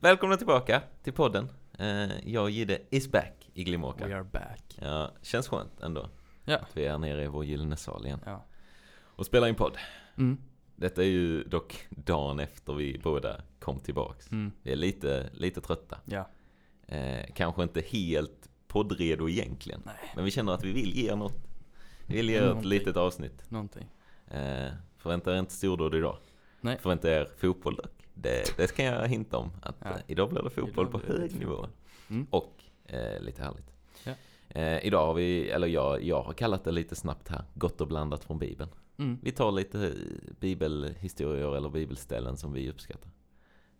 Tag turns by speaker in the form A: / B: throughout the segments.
A: Välkomna tillbaka till podden. Eh, jag och Gide is back i Glimårka.
B: We are back.
A: Ja, känns skönt ändå.
B: Ja.
A: Att vi är nere i vår gyllene sal igen.
B: Ja.
A: Och spelar in podd.
B: Mm.
A: Detta är ju dock dagen efter vi båda kom tillbaks.
B: Mm.
A: Vi är lite, lite trötta.
B: Ja.
A: Eh, kanske inte helt poddredo egentligen.
B: Nej.
A: Men vi känner att vi vill ge er något. Vi vill ge er ett litet avsnitt.
B: Någonting.
A: Eh, förvänta er inte stordåd idag.
B: Nej.
A: Förvänta er fotboll dock. Det, det kan jag hinta om. Att
B: Ja.
A: eh, idag blir det fotboll
B: Idag
A: på hög nivå.
B: Mm.
A: Och eh, lite härligt.
B: Ja.
A: Eh, idag har vi, eller jag, jag har kallat det lite snabbt här, gott och blandat från Bibeln.
B: Mm.
A: Vi tar lite eh, bibelhistorier eller bibelställen som vi uppskattar.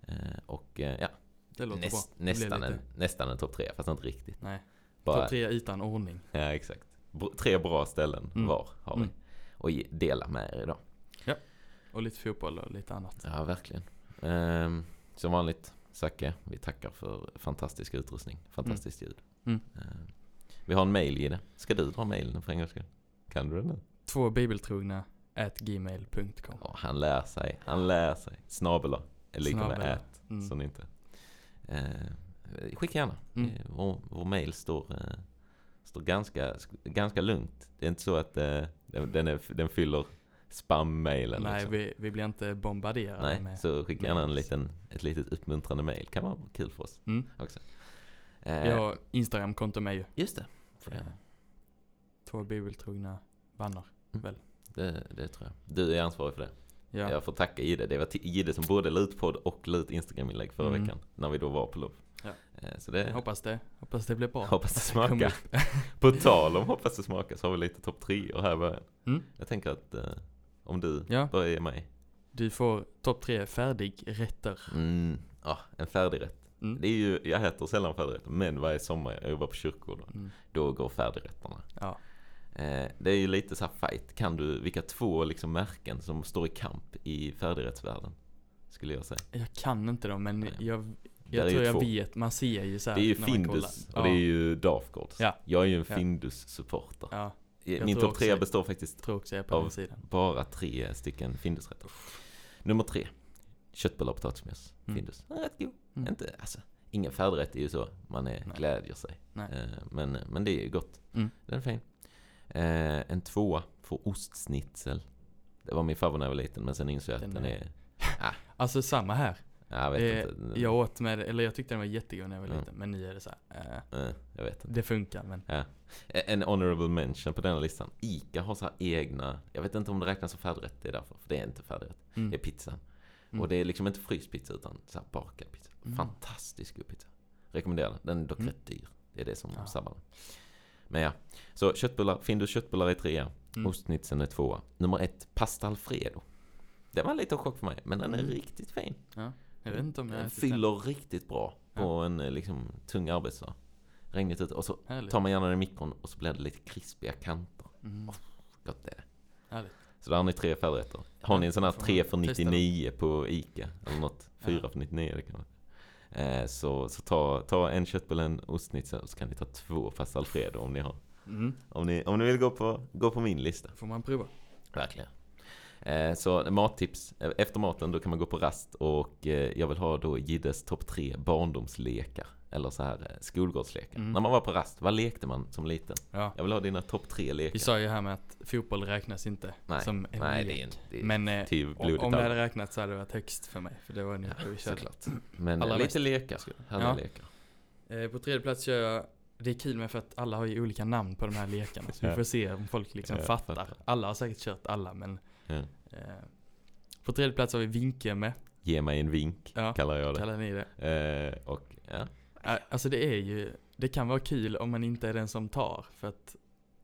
A: Eh, och eh, ja,
B: Det låter
A: näst, nästan, en, nästan en topp tre, fast inte riktigt.
B: Nej.
A: Bara,
B: Topp tre utan ordning.
A: ja, exakt. Br- tre bra ställen
B: Mm.
A: var har vi.
B: Mm.
A: Och dela med er idag.
B: Och lite fotboll och lite annat.
A: Ja, verkligen. Ehm, som vanligt, Zacke, vi tackar för fantastisk utrustning. Fantastiskt ljud.
B: Mm.
A: Ehm, vi har en mail i det. Ska du dra mailen för en gångs skull? Kan du det nu?
B: Två bibeltrogna at gmail.com.
A: Ja, han lär sig. Han lär sig. Snabel-a är lika med ät.
B: Mm.
A: Så ni inte... Eh, skicka gärna.
B: Mm.
A: Eh, Vår, vår mail står, eh, står ganska, ganska lugnt. Det är inte så att eh, den, den, är, den fyller spam-mailen.
B: Nej,
A: liksom.
B: vi, vi blir inte bombarderade
A: Nej,
B: med...
A: så skicka gärna en liten, ett litet uppmuntrande mail. Kan vara kul för oss
B: Mm.
A: också. Eh,
B: har Instagram-konto med ju.
A: Just det. Får det,
B: Två bibeltrogna vänner.
A: det, det tror jag. Du är ansvarig för det.
B: Ja.
A: Jag får tacka Ide. Det var Ide som både la ut podd och la ut Instagram-inlägg förra
B: Mm.
A: veckan. När vi då var på lov.
B: Ja.
A: Eh, Så det,
B: Hoppas det. Hoppas det blir bra.
A: Hoppas det smakar. På tal om hoppas det smakar så har vi lite topp tre här i början.
B: Mm.
A: Jag tänker att eh, om du
B: Ja.
A: börjar ge mig.
B: Du får topp tre färdigrätter.
A: Mm, ja, en färdigrätt.
B: Mm.
A: Det är ju, jag äter sällan färdigrätter, men varje sommar jag jobbar på kyrkogården,
B: Mm.
A: då går färdigrätterna.
B: Ja.
A: Eh, det är ju lite så här fight. Kan du, vilka två liksom märken som står i kamp i färdigrättsvärlden? Skulle jag säga.
B: Jag kan inte dem men
A: Nej.
B: jag, jag tror jag
A: två.
B: vet. Man ser ju så här
A: Det är ju Findus och det är
B: Ja.
A: ju Dafgårds.
B: Ja.
A: Jag är ju en
B: Ja.
A: Findus-supporter.
B: Ja, jag
A: Min topp tre består faktiskt
B: tror också jag på
A: Av-
B: sidan.
A: bara tre stycken Findusrätter. Nummer tre. Köttbullar och potatismos.
B: Mm.
A: Findus. Rätt god.
B: Mm.
A: Inte, alltså, ingen färdigrätt är ju så. Man är,
B: Nej.
A: glädjer sig.
B: Nej.
A: Eh, men, men det är ju gott.
B: Mm.
A: Den är fin. Eh, en tvåa får ostsnitzel. Det var min favorit när jag var liten men sen insåg jag att
B: Den
A: den,
B: är-
A: är...
B: Alltså samma här.
A: Jag vet inte.
B: Jag åt med, eller jag tyckte den var jättegod när jag var
A: Mm.
B: liten. Men nu är det så här, Eh,
A: jag vet inte.
B: det funkar men.
A: Ja. En honorable mention på den här listan. Ica har så här egna, jag vet inte om det räknas som färdigrätt, det är därför. För det är inte färdigrätt.
B: Mm.
A: Det är pizzan.
B: Mm.
A: Och det är liksom inte fryst pizza utan så här bakad pizza.
B: Mm.
A: Fantastisk god pizza. Rekommenderar den. Den är dock
B: Mm.
A: rätt dyr. Det är det som
B: Ja.
A: sabbar den. Men ja. Så köttbullar, Findus köttbullar är trea.
B: Mm.
A: Ostnitzeln är tvåa. Nummer ett, pasta alfredo. Det var lite av chock för mig, men den är
B: Mm.
A: riktigt fin.
B: Ja, jag vet inte om jag
A: den. fyller riktigt bra på en eh, liksom tung arbetsdag. Regnigt ute och så
B: Härligt.
A: tar man gärna den i mikron och så blir det lite krispiga kanter.
B: Mm.
A: Gott det är det.
B: Härligt.
A: Så där har ni tre färdigrätter. Har ni en sån här
B: får man
A: 3 för
B: testa
A: 99 på Ica eller något? 4
B: Ja.
A: för 99 det kan vara. Eh, så så ta, ta en köttbulle, en ostnitzel och så kan ni ta två pasta alfredo om ni har.
B: Mm.
A: Om ni, om ni vill gå på, gå på min lista.
B: Får man prova.
A: Verkligen. Eh, så mattips. Eh, Efter maten då kan man gå på rast och eh, jag vill ha då Giddes topp tre barndomslekar. Eller så här skolgårdslekar.
B: Mm.
A: När man var på rast, vad lekte man som liten?
B: Ja.
A: Jag vill ha dina topp tre lekar.
B: Vi sa ju här med att fotboll räknas inte
A: Nej,
B: som en
A: Nej,
B: lek.
A: det är inte. Det är
B: Men
A: till
B: om, om det hade räknats så hade det varit högst för mig. För det var nu
A: Ja,
B: vi
A: såklart. Men
B: Allra mest.
A: lite lekar.
B: Ja.
A: lekar.
B: Eh, på tredje plats kör jag det är kul med för att alla har ju olika namn på de här lekarna. Så vi får se om folk liksom
A: Ja,
B: fattar.
A: fattar.
B: Alla har säkert kört alla men
A: Ja.
B: Eh, På tredje plats har vi med.
A: Ge mig en vink,
B: Ja,
A: kallar jag det.
B: kallar ni det?
A: Eh, och ja,
B: Alltså det är ju Det kan vara kul om man inte är den som tar. För att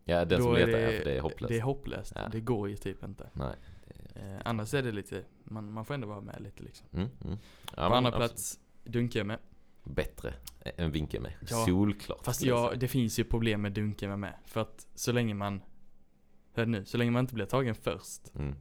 A: ja den som
B: är
A: letar,
B: det,
A: för det är hopplöst.
B: Det är hopplöst.
A: Ja.
B: Det går ju typ inte.
A: Nej.
B: Eh, annars är det lite man, man får ändå vara med lite liksom.
A: Mm, mm. Ja,
B: på
A: men
B: andra
A: absolut.
B: plats med.
A: Bättre än vinke med.
B: Ja,
A: Solklart.
B: Fast ja, det finns ju problem med Dunke med med. För att så länge man Hör nu, så länge man inte blir tagen först.
A: Mm.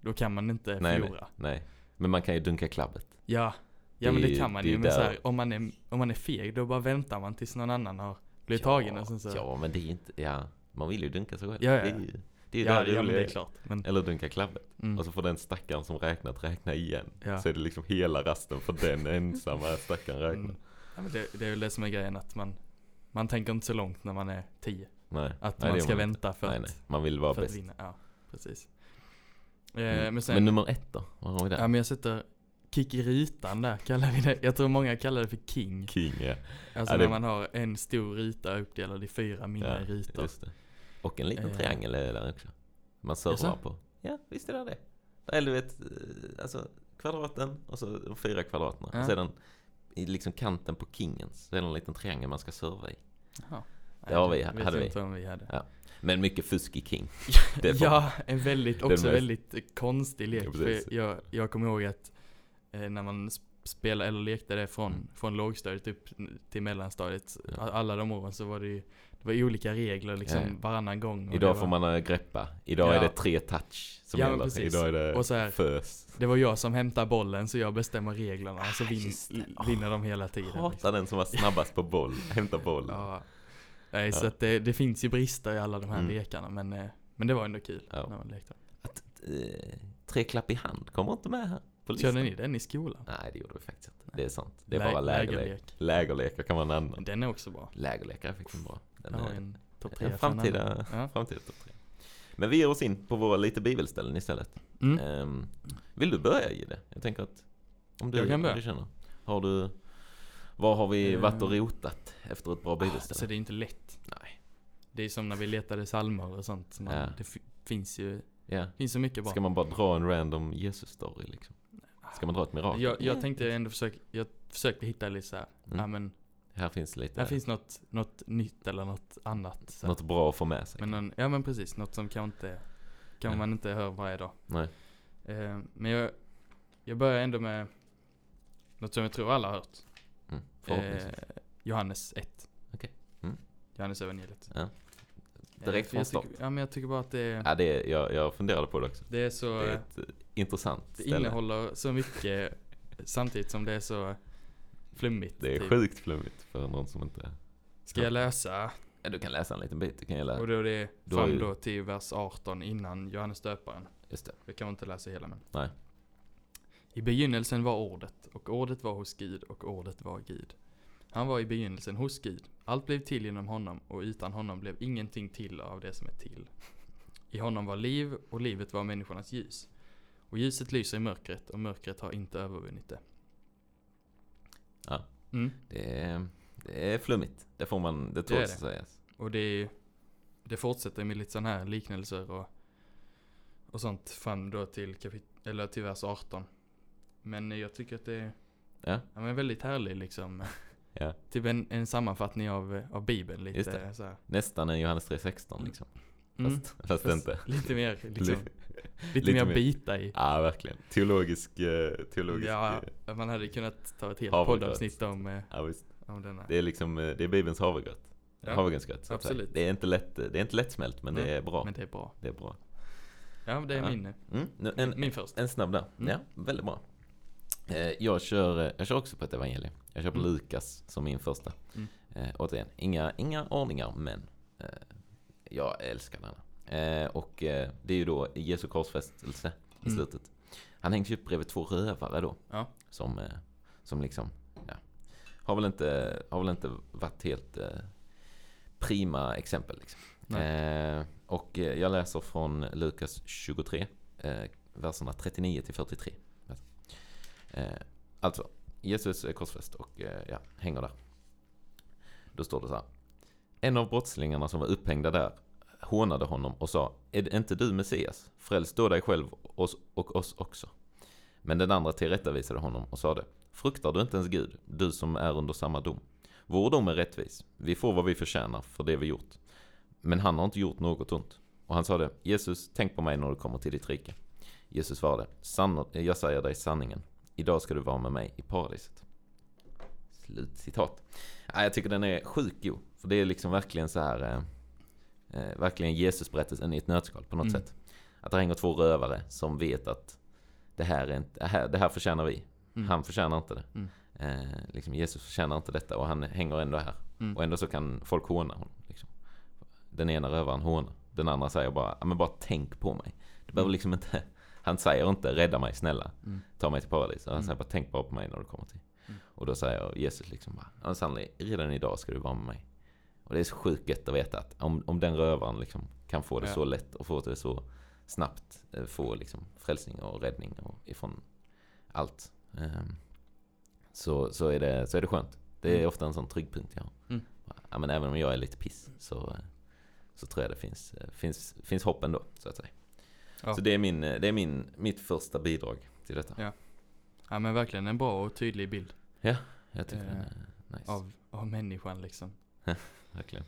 B: Då kan man inte
A: Nej, nej.
B: förlora.
A: Nej. Men man kan ju dunka klabbet.
B: Ja,
A: Det
B: ja men
A: är
B: det kan man
A: det
B: ju. Men så här, om, man är, om man är feg, då bara väntar man tills någon annan har blivit
A: ja,
B: tagen och sen så.
A: Ja, men det är inte, ja. Man vill ju dunka sig själv.
B: Ja, ja,
A: Det, är ju, Det är ju
B: Ja,
A: det
B: ja men det är klart. Men,
A: Eller dunka klabbet.
B: mm,
A: Och så får den stackaren som räknat räkna igen.
B: ja.
A: Så är det liksom hela rasten för den ensamma stackaren räkna.
B: Mm. Ja, men det, det är väl det som är grejen att man, man tänker inte så långt när man är 10.
A: Nej.
B: Att
A: Nej, det
B: man ska
A: inte.
B: vänta för
A: nej,
B: att,
A: nej. Man vill vara
B: att
A: bäst.
B: vinna. Ja, precis. Eh,
A: Mm.
B: men sen,
A: Men nummer ett då? Vad har vi där?
B: ja men jag sätter kick i rutan där kallar vi det. Jag tror många kallar det för king.
A: King ja.
B: Alltså
A: Ja,
B: när
A: det-
B: man har en stor ruta uppdelad i fyra mindre
A: ja det. Och en liten
B: Eh.
A: triangel är där också. Man servar på. Ja, visst är det det. Eller du vet, eh, alltså kvadraten och så de fyra kvadraterna.
B: Ja.
A: Och sedan i liksom kanten på kingens så är det en liten triangel man ska serva i.
B: Jaha.
A: Det har vi, hade vi.
B: inte om vi hade.
A: Men mycket fusk i king.
B: Ja, en väldigt, också
A: mest-
B: väldigt konstig lek.
A: Ja,
B: för jag, jag kommer ihåg att eh, när man sp- spelade eller lekte det från,
A: Mm.
B: från lågstadiet upp till mellanstadiet.
A: Ja.
B: Alla de åren så var det ju det var olika regler liksom
A: Ja,
B: varannan gång.
A: Idag
B: var,
A: får man eh, greppa. Idag
B: Ja.
A: är det tre touch som
B: Ja,
A: gäller.
B: precis.
A: Idag är det
B: Och så här-
A: fös.
B: Det var jag som hämtade bollen så jag bestämmer reglerna och så vin, vinner de hela tiden. liksom.
A: Hatar den som var snabbast på boll. Hämta boll.
B: Ja. Nej, så
A: Ja.
B: att det, det finns ju brister i alla de här
A: Mm.
B: lekarna men, eh, men det var ändå kul
A: Ja.
B: när man lekte.
A: Eh, tre klapp i hand kommer inte med här på listan.
B: Körde ni den i skolan?
A: Nej, det gjorde vi faktiskt inte. Det är sant. Det är
B: Lä-
A: bara lägerlek.
B: lägerlek.
A: Lägerlekar kan annan.
B: Men Den är också bra.
A: Lägerlekar fick vi bra. Den
B: har
A: är
B: en topp tre
A: en framtida,
B: Ja.
A: framtida topp tre. Men vi ger oss in på våra lite bibelställen istället.
B: Mm.
A: Ehm, vill du börja Gide? Jag tänker att om du,
B: Jag kan börja.
A: du känner. Har du, var har vi
B: Eh.
A: varit och rotat efter ett bra
B: Så
A: bibelställe?
B: det är inte lätt.
A: Nej.
B: Det är som när vi letade salmer och sånt. Så man,
A: Ja.
B: Det fi- finns ju
A: Ja.
B: finns så mycket bra.
A: Ska man bara dra en random Jesus-story liksom? Ska man dra ett mirakel?
B: jag, jag
A: Ja.
B: tänkte ändå försöka, jag försökte hitta lite så här.
A: Mm.
B: ja men
A: Här finns lite,
B: här finns något, något nytt eller något annat. Så.
A: något bra att få med sig.
B: Men någon, ja men precis, något som kan inte, kan
A: Ja.
B: man inte höra varje dag.
A: Nej.
B: Eh, men jag, jag börjar ändå med något som jag tror alla har hört. Eh, Johannes 1.
A: Okej. Mm.
B: Johannes evangeliet.
A: Ja.
B: Eh,
A: Direkt från
B: jag
A: start.
B: tycker- Ja men jag tycker bara att det,
A: Ja, det är, jag, jag funderade på det också.
B: det är så,
A: Det är ett eh, intressant
B: det
A: ställe.
B: innehåller så mycket samtidigt som det är så flummigt.
A: Det är
B: typ.
A: sjukt flummigt för någon som inte...
B: Ska jag läsa?
A: Ja, du kan läsa en liten bit. Du kan ju läsa.
B: Och då är det
A: Du
B: fram
A: ju-
B: då till vers 18 innan Johannes döparen.
A: Just det.
B: Det kan man inte läsa hela men.
A: Nej.
B: I begynnelsen var ordet, och ordet var hos Gud, och ordet var Gud. Han var i begynnelsen hos Gud. Allt blev till genom honom, och utan honom blev ingenting till av det som är till. I honom var liv, och livet var människornas ljus. Och ljuset lyser i mörkret, och mörkret har inte övervunnit det.
A: Ja.
B: Mm.
A: Det är, det är flummigt. Det får man, det
B: det.
A: att sägas.
B: Och det, det fortsätter med lite sådana här liknelser och, och sånt fram då till kapit eller till vers 18. Men jag tycker att det är
A: Ja.
B: ja, men väldigt härlig liksom.
A: Ja.
B: Typ en, en sammanfattning av, av bibeln lite
A: det.
B: så här.
A: Nästan en Johannes 3.16 liksom.
B: Mm.
A: Fast, fast,
B: Fast
A: inte.
B: Lite mer liksom,
A: Lite-
B: mer
A: mer.
B: bita i.
A: Ja, verkligen. Teologisk, eh, teologisk...
B: Ja,
A: eh,
B: man hade kunnat ta ett helt
A: Havregröt.
B: poddavsnitt om, eh,
A: ja visst.
B: om denna.
A: Det är liksom, det är Bibelns havregröt.
B: Ja,
A: Havregrynsgröt
B: absolut.
A: Det är inte lätt, det är inte lättsmält men det
B: Nej,
A: är bra.
B: Men det är bra.
A: Det är bra.
B: Ja, det är
A: Ja.
B: min,
A: Mm. En,
B: min första.
A: en snabb där.
B: Mm.
A: Ja, väldigt bra. Eh, jag, kör, eh, jag kör också på ett evangelium. Jag kör på
B: Mm.
A: Lukas som min första.
B: Mm.
A: Eh, återigen, inga, inga ordningar men eh, jag älskar denna. Eh, och eh, det är ju då Jesu korsfästelse i
B: Mm.
A: slutet. Han hängs ju upp bredvid två rövare då.
B: Ja.
A: Som, som liksom, ja, har väl inte, har väl inte varit helt prima exempel liksom. Och jag läser från Lukas 23, eh, verserna 39 till 43. Eh, alltså, Jesus är korsfäst och eh, ja, hänger där. Då står det så här. En av brottslingarna som var upphängda där hånade honom och sa Är det inte du Messias? Fräls då dig själv oss och oss också. Men den andra tillrättavisade honom och sade Fruktar du inte ens Gud, du som är under samma dom? Vår dom är rättvis. Vi får vad vi förtjänar för det vi gjort. Men han har inte gjort något ont. Och han sade Jesus, tänk på mig när du kommer till ditt rike. Jesus svarade, jag säger dig sanningen. Idag ska du vara med mig i paradiset. Slut citat. Ja, jag tycker den är sjukt god. För det är liksom verkligen så här. Eh, eh, verkligen Jesusberättelsen i ett nötskal på något
B: Mm.
A: sätt. Att det hänger två rövare som vet att det här, är inte, det här, det här förtjänar vi.
B: Mm.
A: Han förtjänar inte det.
B: Mm.
A: Eh, liksom Jesus förtjänar inte detta och han hänger ändå här.
B: Mm.
A: Och ändå så kan folk håna honom. Liksom. Den ena rövaren hånar. den andra säger bara, men bara tänk på mig. Du behöver
B: Mm.
A: liksom inte, han säger inte rädda mig snälla,
B: Mm.
A: ta mig till paradis. Han
B: Mm.
A: säger bara tänk bara på mig när du kommer till.
B: Mm.
A: Och då säger Jesus liksom bara, sannolikt, redan idag ska du vara med mig. Och det är så sjukt gött att veta att om, om den rövaren liksom kan få det
B: Ja.
A: så lätt och få det så snabbt, eh, få liksom frälsning och räddning och ifrån allt. ehm, Så, så, är det, så är det skönt. Det är
B: Mm.
A: ofta en sån trygg punkt jag har.
B: Mm.
A: Ja, men även om jag är lite piss så, eh, så tror jag det finns, eh, finns, finns hopp ändå, så att säga.
B: Ja.
A: Så det är, min, det är min, mitt första bidrag till detta.
B: Ja. Ja men verkligen en bra och tydlig bild
A: Jag tycker
B: Eh,
A: den är nice.
B: av, av människan liksom.
A: Verkligen.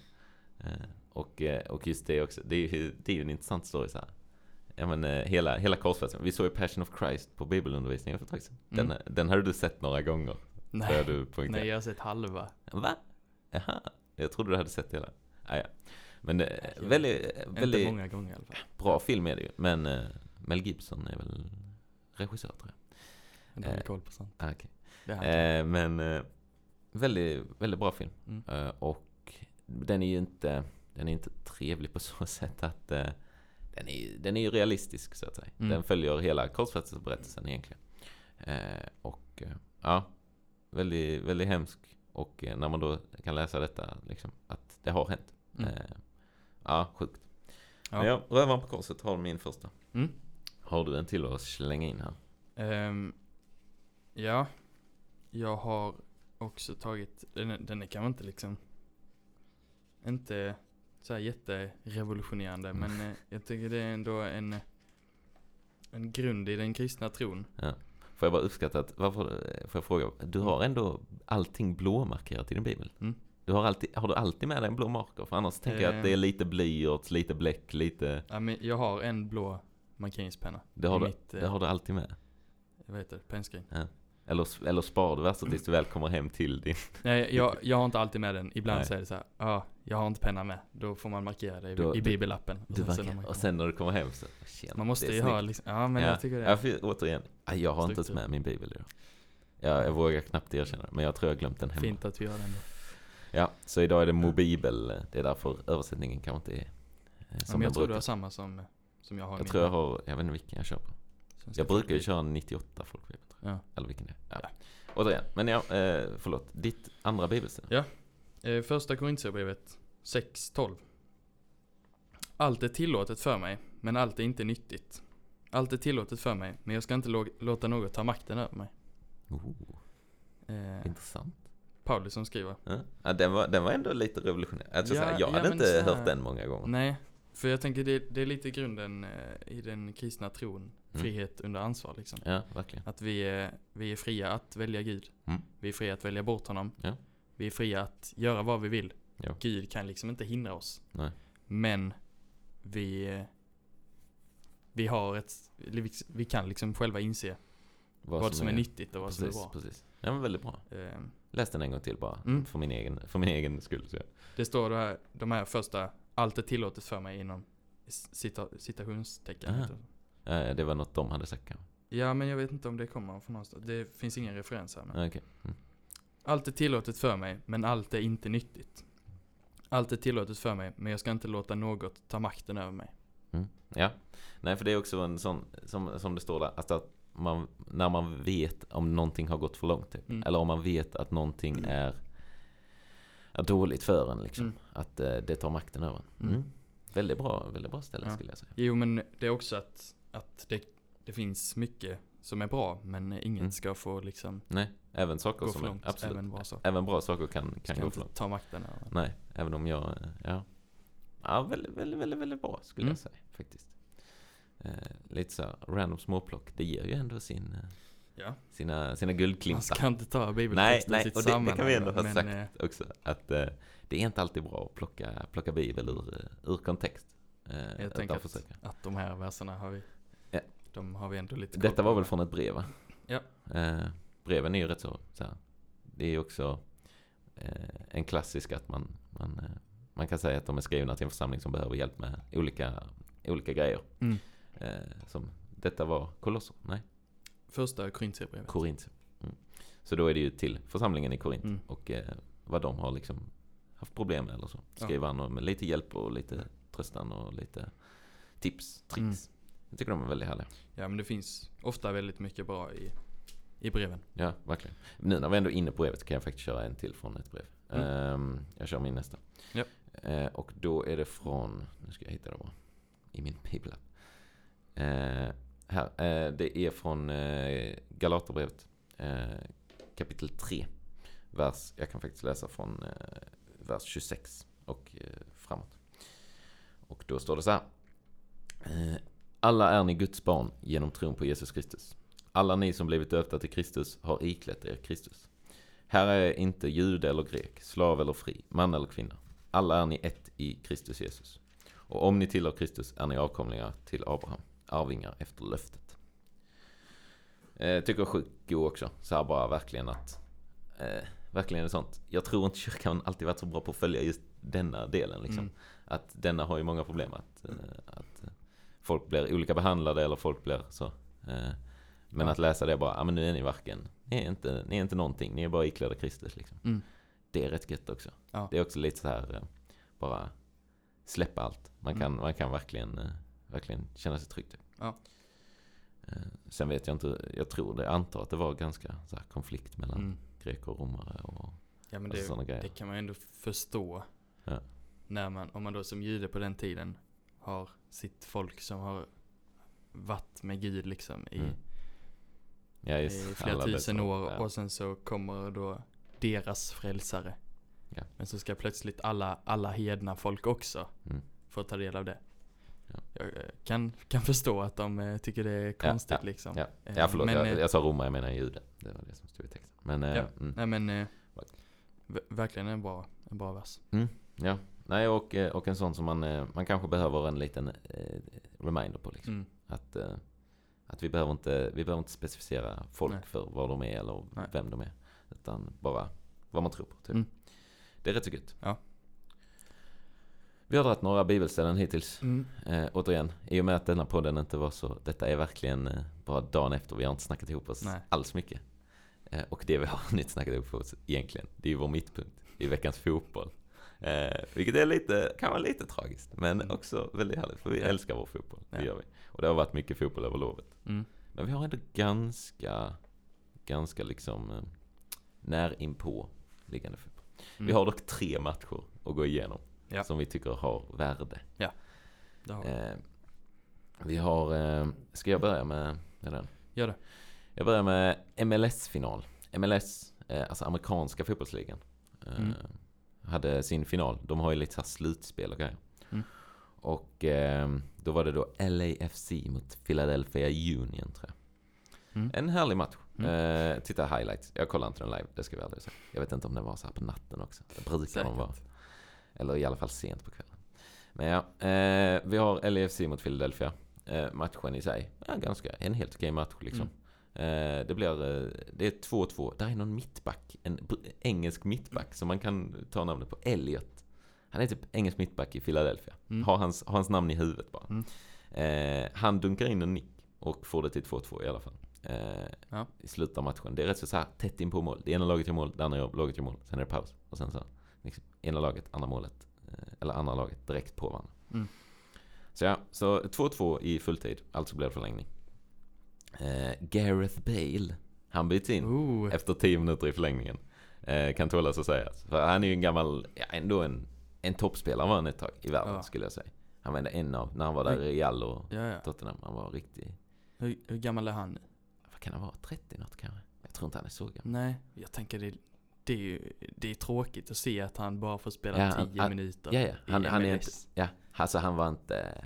A: Eh, Och, eh, och just det också, det är ju, det är ju en intressant story så här. Ja, men, eh, hela, hela korsfästelsen. Vi såg ju Passion of Christ på bibelundervisningen för ett tag sedan. Den,
B: Mm.
A: den hade du sett några gånger.
B: Nej,
A: du
B: nej jag har sett halva.
A: Va? Jaha, jag trodde du hade sett hela. Ah, ja. Men är
B: Jag
A: väldigt,
B: Inte
A: väldigt
B: många gånger i alla fall.
A: bra film är det ju. Men eh, Mel Gibson är väl regissör tror jag.
B: Men du har
A: Eh,
B: koll på sånt.
A: Ah,
B: jag inte.
A: Eh, men eh, väldigt, väldigt bra film.
B: Mm.
A: Eh, och den är ju inte, den är inte trevlig på så sätt att eh, den, är, den är ju realistisk så att säga.
B: Mm.
A: Den följer hela korsfästelseberättelsen egentligen. Eh, och eh, ja, väldigt, väldigt hemsk. Och eh, när man då kan läsa detta, liksom, att det har hänt.
B: Mm.
A: Eh, ja, sjukt.
B: Ja.
A: Men ja, Rövaren på korset har min första.
B: Mm.
A: Har du en till att slänga in här?
B: Ehm, ja, jag har också tagit, den, är- den är kanske inte liksom, inte så här jätterevolutionerande,
A: Mm.
B: men eh, jag tycker det är ändå en, en grund i den kristna tron.
A: Får jag bara uppskatta att, varför, får jag fråga, du har ändå allting blåmarkerat i din bibel?
B: Mm.
A: Du har, alltid, har du alltid med dig en blå marker? För annars tänker jag att det är lite blyerts, lite bläck, lite...
B: Ja, men jag har en blå markeringspenna.
A: Det har, du,
B: mitt, eh,
A: det har du alltid med.
B: Vad heter det? Pennskrin.
A: Eller, eller sparar du värsta tills du väl kommer hem till din...
B: Nej, jag, jag har inte alltid med den. Ibland
A: Nej.
B: så är det så här, ja, jag har inte penna med. Då får man markera det i,
A: Då-
B: i
A: du-
B: bibelappen. Och
A: Du
B: sen, man
A: och sen när du kommer hem så... Tjena,
B: man måste
A: det
B: ju ha liksom, ja men
A: ja,
B: jag tycker det.
A: Ja, för, återigen, ja, jag har inte ens
B: Struktur.
A: med min bibel idag. Jag, jag vågar knappt erkänna det, men jag tror jag glömt den hemma.
B: Fint att vi gör den då.
A: Ja, så idag är det mobibel. Det är därför översättningen kanske inte är eh,
B: Ja,
A: som
B: men jag
A: den
B: tror du
A: brukar.
B: har samma som, som jag har
A: Jag
B: min
A: tror jag har, jag vet inte vilken jag
B: svenska
A: Jag brukar ju köra 98 folkbibel.
B: Ja.
A: Eller vilken det är. Ja.
B: Ja.
A: Återigen, men ja, eh, förlåt. Ditt andra bibelställe.
B: Eh, första Korintierbrevet 6.12 Allt är tillåtet för mig, men allt är inte nyttigt. Allt är tillåtet för mig, men jag ska inte lå- låta något ta makten över mig.
A: Oh,
B: Eh,
A: intressant.
B: Paulus som skriver.
A: Ja. Ja, den, var, den var ändå lite revolutionär. Alltså,
B: Ja,
A: så här, jag
B: ja,
A: hade inte
B: så här-
A: hört den många gånger.
B: Nej, för jag tänker det, det är lite grunden eh, i den kristna tron.
A: Mm.
B: Frihet under ansvar liksom.
A: Ja, verkligen.
B: Att vi är, vi är fria att välja Gud.
A: Mm.
B: Vi är fria att välja bort honom.
A: Ja.
B: Vi är fria att göra vad vi vill.
A: Ja.
B: Gud kan liksom inte hindra oss.
A: Nej.
B: Men vi, eh, vi har ett, vi- vi kan liksom själva inse vad, som är, nyttigt och vad som är
A: Precis,
B: bra.
A: precis. Ja, men väldigt bra.
B: Eh,
A: Läs den en gång till bara.
B: Mm.
A: För, min egen, för min egen skull. Så.
B: Det står då här, de här första, allt är tillåtet för mig inom cita, citationstecken.
A: Ja, det var något de hade sagt kanske.
B: Ja men jag vet inte om det kommer från någonstans. Det finns ingen referens här. Men.
A: Ja, Okej. Mm.
B: Allt är tillåtet för mig, men allt är inte nyttigt. Allt är tillåtet för mig, men jag ska inte låta något ta makten över mig.
A: Mm. Ja, nej för det är också en sån, som, som det står där, alltså att man, när man vet om någonting har gått för långt typ.
B: Mm.
A: Eller om man vet att någonting är, är dåligt för en liksom.
B: Mm.
A: Att eh, det tar makten över en.
B: Mm.
A: Mm. Väldigt bra, väldigt bra ställe
B: Ja.
A: skulle jag säga.
B: Jo men det är också att, att det, det finns mycket som är bra, men inget
A: Mm.
B: ska få liksom
A: Nej, även saker
B: gå
A: som
B: för
A: är,
B: långt.
A: absolut.
B: Även bra saker.
A: Även bra saker kan, kan
B: Ska
A: gå för långt.
B: ta makten över.
A: Nej, även om jag, eh, ja. Ja, väldigt, väldigt, väldigt, väldigt bra skulle
B: Mm.
A: jag säga faktiskt. Eh, lite så random småplock, det ger ju ändå sin, eh,
B: Ja.
A: sina, sina
B: Man
A: guldklimpar.
B: ska inte ta
A: Nej,
B: bibeltexten
A: nej,
B: sitt
A: och det, det kan vi ändå ha
B: men,
A: sagt
B: eh,
A: också. Att eh, det är inte alltid bra att plocka, plocka bibel ur, eh, ur kontext. Eh,
B: Jag tänker att,
A: försöka.
B: att de här verserna har vi,
A: Ja.
B: de har vi ändå lite
A: Detta var väl från ett brev va?
B: Ja.
A: Eh, breven är ju rätt så, så. Det är ju också en klassisk att man, man, man kan säga att de är skrivna till en församling som behöver hjälp med olika, olika grejer.
B: Mm.
A: Eh, som detta var Kolosser, nej,
B: Första Korintierbrevet.
A: Korint. Mm. Så då är det ju till församlingen i Korint
B: Mm.
A: och eh, vad de har liksom haft problem med eller så.
B: Ja.
A: Skriver han med lite hjälp och lite tröstan och lite tips, tricks.
B: Mm.
A: Jag tycker de är väldigt härliga.
B: Ja men det finns ofta väldigt mycket bra i, i breven.
A: Ja, verkligen. Nu när vi ändå är inne på brevet så kan jag faktiskt köra en till från ett brev.
B: Mm.
A: Ehm, jag kör min nästa.
B: Ja.
A: Eh, och då är det från, nu ska jag hitta det bara, i min bibel. Eh, här, eh, det är från eh, Galaterbrevet, eh, kapitel 3. Vers, jag kan faktiskt läsa från eh, vers 26 och eh, framåt. Och då står det så här. Eh, alla är ni Guds barn genom tron på Jesus Kristus. Alla ni som blivit döpta till Kristus har iklätt er Kristus. Här är inte jude eller grek, slav eller fri, man eller kvinna. Alla är ni ett i Kristus Jesus. Och om ni tillhör Kristus är ni avkomlingar till Abraham, arvingar efter löftet. Eh, tycker sjukt god också. Så här bara verkligen att, eh, verkligen sånt. Jag tror inte kyrkan alltid varit så bra på att följa just denna delen liksom.
B: Mm.
A: Att denna har ju många problem. Att, eh, att folk blir olika behandlade eller folk blir så. Eh, Men
B: Ja.
A: att läsa det bara, ja men nu är ni varken, ni är inte, ni är inte någonting, ni är bara iklädda Kristus liksom.
B: Mm.
A: Det är rätt gött också.
B: Ja.
A: Det är också lite så här, eh, bara släppa allt. Man kan,
B: Mm.
A: man kan verkligen, eh, verkligen känna sig trygg. Typ.
B: Ja.
A: Eh, Sen vet jag inte, jag tror det, jag antar att det var ganska så här, konflikt mellan
B: Mm.
A: greker och romare och
B: Ja men
A: alltså,
B: det,
A: grejer.
B: det kan man ändå förstå.
A: Ja.
B: När man, om man då som jude på den tiden har sitt folk som har varit med Gud liksom i,
A: Mm. Ja,
B: i flera
A: alla
B: tusen år
A: ja.
B: och sen så kommer då deras frälsare. Men så ska plötsligt alla, alla hedna folk också
A: Mm.
B: få ta del av det.
A: Ja.
B: Jag eh, kan, kan förstå att de eh, tycker det är konstigt
A: ja,
B: liksom.
A: ja.
B: Eh,
A: Ja förlåt,
B: men,
A: jag, jag sa romare, jag menar jude. Det var det som stod i texten. Men,
B: Ja.
A: mm.
B: Nej men, verkligen en bra, en bra vers.
A: ja. Nej, och, och en sån som man, man kanske behöver en liten reminder på liksom.
B: Mm.
A: Att, att vi, behöver inte, vi behöver inte specificera folk
B: Nej.
A: för vad de är eller
B: Nej.
A: vem de är. Utan bara vad man tror på. Typ.
B: Mm.
A: Det är rätt så gött.
B: Ja.
A: Vi har dragit några bibelställen hittills.
B: Mm.
A: Eh, återigen, i och med att denna podden inte var så, detta är verkligen eh, bara dagen efter, vi har inte snackat ihop oss
B: Nej.
A: alls mycket. Eh, och det vi har hunnit snackat ihop oss egentligen, det är ju vår mittpunkt i veckans fotboll. Eh, vilket är lite, kan vara lite tragiskt, men
B: Mm.
A: också väldigt härligt, för vi älskar vår fotboll, det
B: Ja.
A: gör vi. Och det har varit mycket fotboll över lovet.
B: Mm.
A: Men vi har ändå ganska, ganska liksom eh, när inpå liggande fotboll. Vi
B: Mm.
A: har dock tre matcher att gå igenom,
B: Ja.
A: som vi tycker har värde.
B: Det har vi.
A: Eh, vi har, eh, ska jag börja med, med den?
B: Gör det.
A: Jag börjar med MLS-final. MLS, eh, alltså amerikanska fotbollsligan, eh,
B: Mm.
A: hade sin final. De har ju lite så här slutspel och grejer.
B: Mm.
A: Och eh, då var det då LAFC mot Philadelphia Union tror jag.
B: Mm.
A: En härlig match.
B: Mm.
A: Eh, titta highlights. Jag kollar inte den live, det ska vi aldrig säga. Jag vet inte om den var så här på natten också. Det brukar de vara. Eller i alla fall sent på kvällen. Men ja, eh, vi har LAFC mot Philadelphia. Eh, matchen i sig, ja, ganska, en helt okej match liksom. Eh, det blir, eh, det är 2-2. Där är någon mittback, en engelsk mittback som man kan ta namnet på. Elliot. Han är typ engelsk mittback i Philadelphia.
B: Mm.
A: Har, hans, har hans namn i huvudet bara.
B: Mm.
A: Eh, han dunkar in en nick och får det till 2-2 i alla fall. Eh,
B: Ja.
A: I slutet av matchen. Det är rätt så, så här tätt in på mål. Det ena laget gör mål, det andra laget gör mål. Sen är det paus. Och sen så, liksom, ena laget, andra målet. Eh, eller andra laget direkt på varandra.
B: Mm.
A: Så ja, så 2-2 i fulltid. Alltså blev det förlängning. Eh, Gareth Bale. Han byts in
B: Oh,
A: efter 10 minuter i förlängningen. Eh, kan tålas att sägas. För han är ju en gammal, ja ändå en, en toppspelare var han ett tag i världen
B: Ja.
A: skulle jag säga. Han var en av, när han var där i Real och
B: ja, ja.
A: Tottenham, han var riktig,
B: Hur, hur gammal är han nu?
A: vad kan han vara, 30 något kanske? Jag tror inte han är så gammal.
B: Nej, jag tänker det, det är ju det är tråkigt att se att han bara får spela
A: Ja, han-
B: 10
A: han-
B: minuter
A: Ja, ja, han,
B: i
A: han är inte,
B: MLS.
A: ja, alltså han var inte,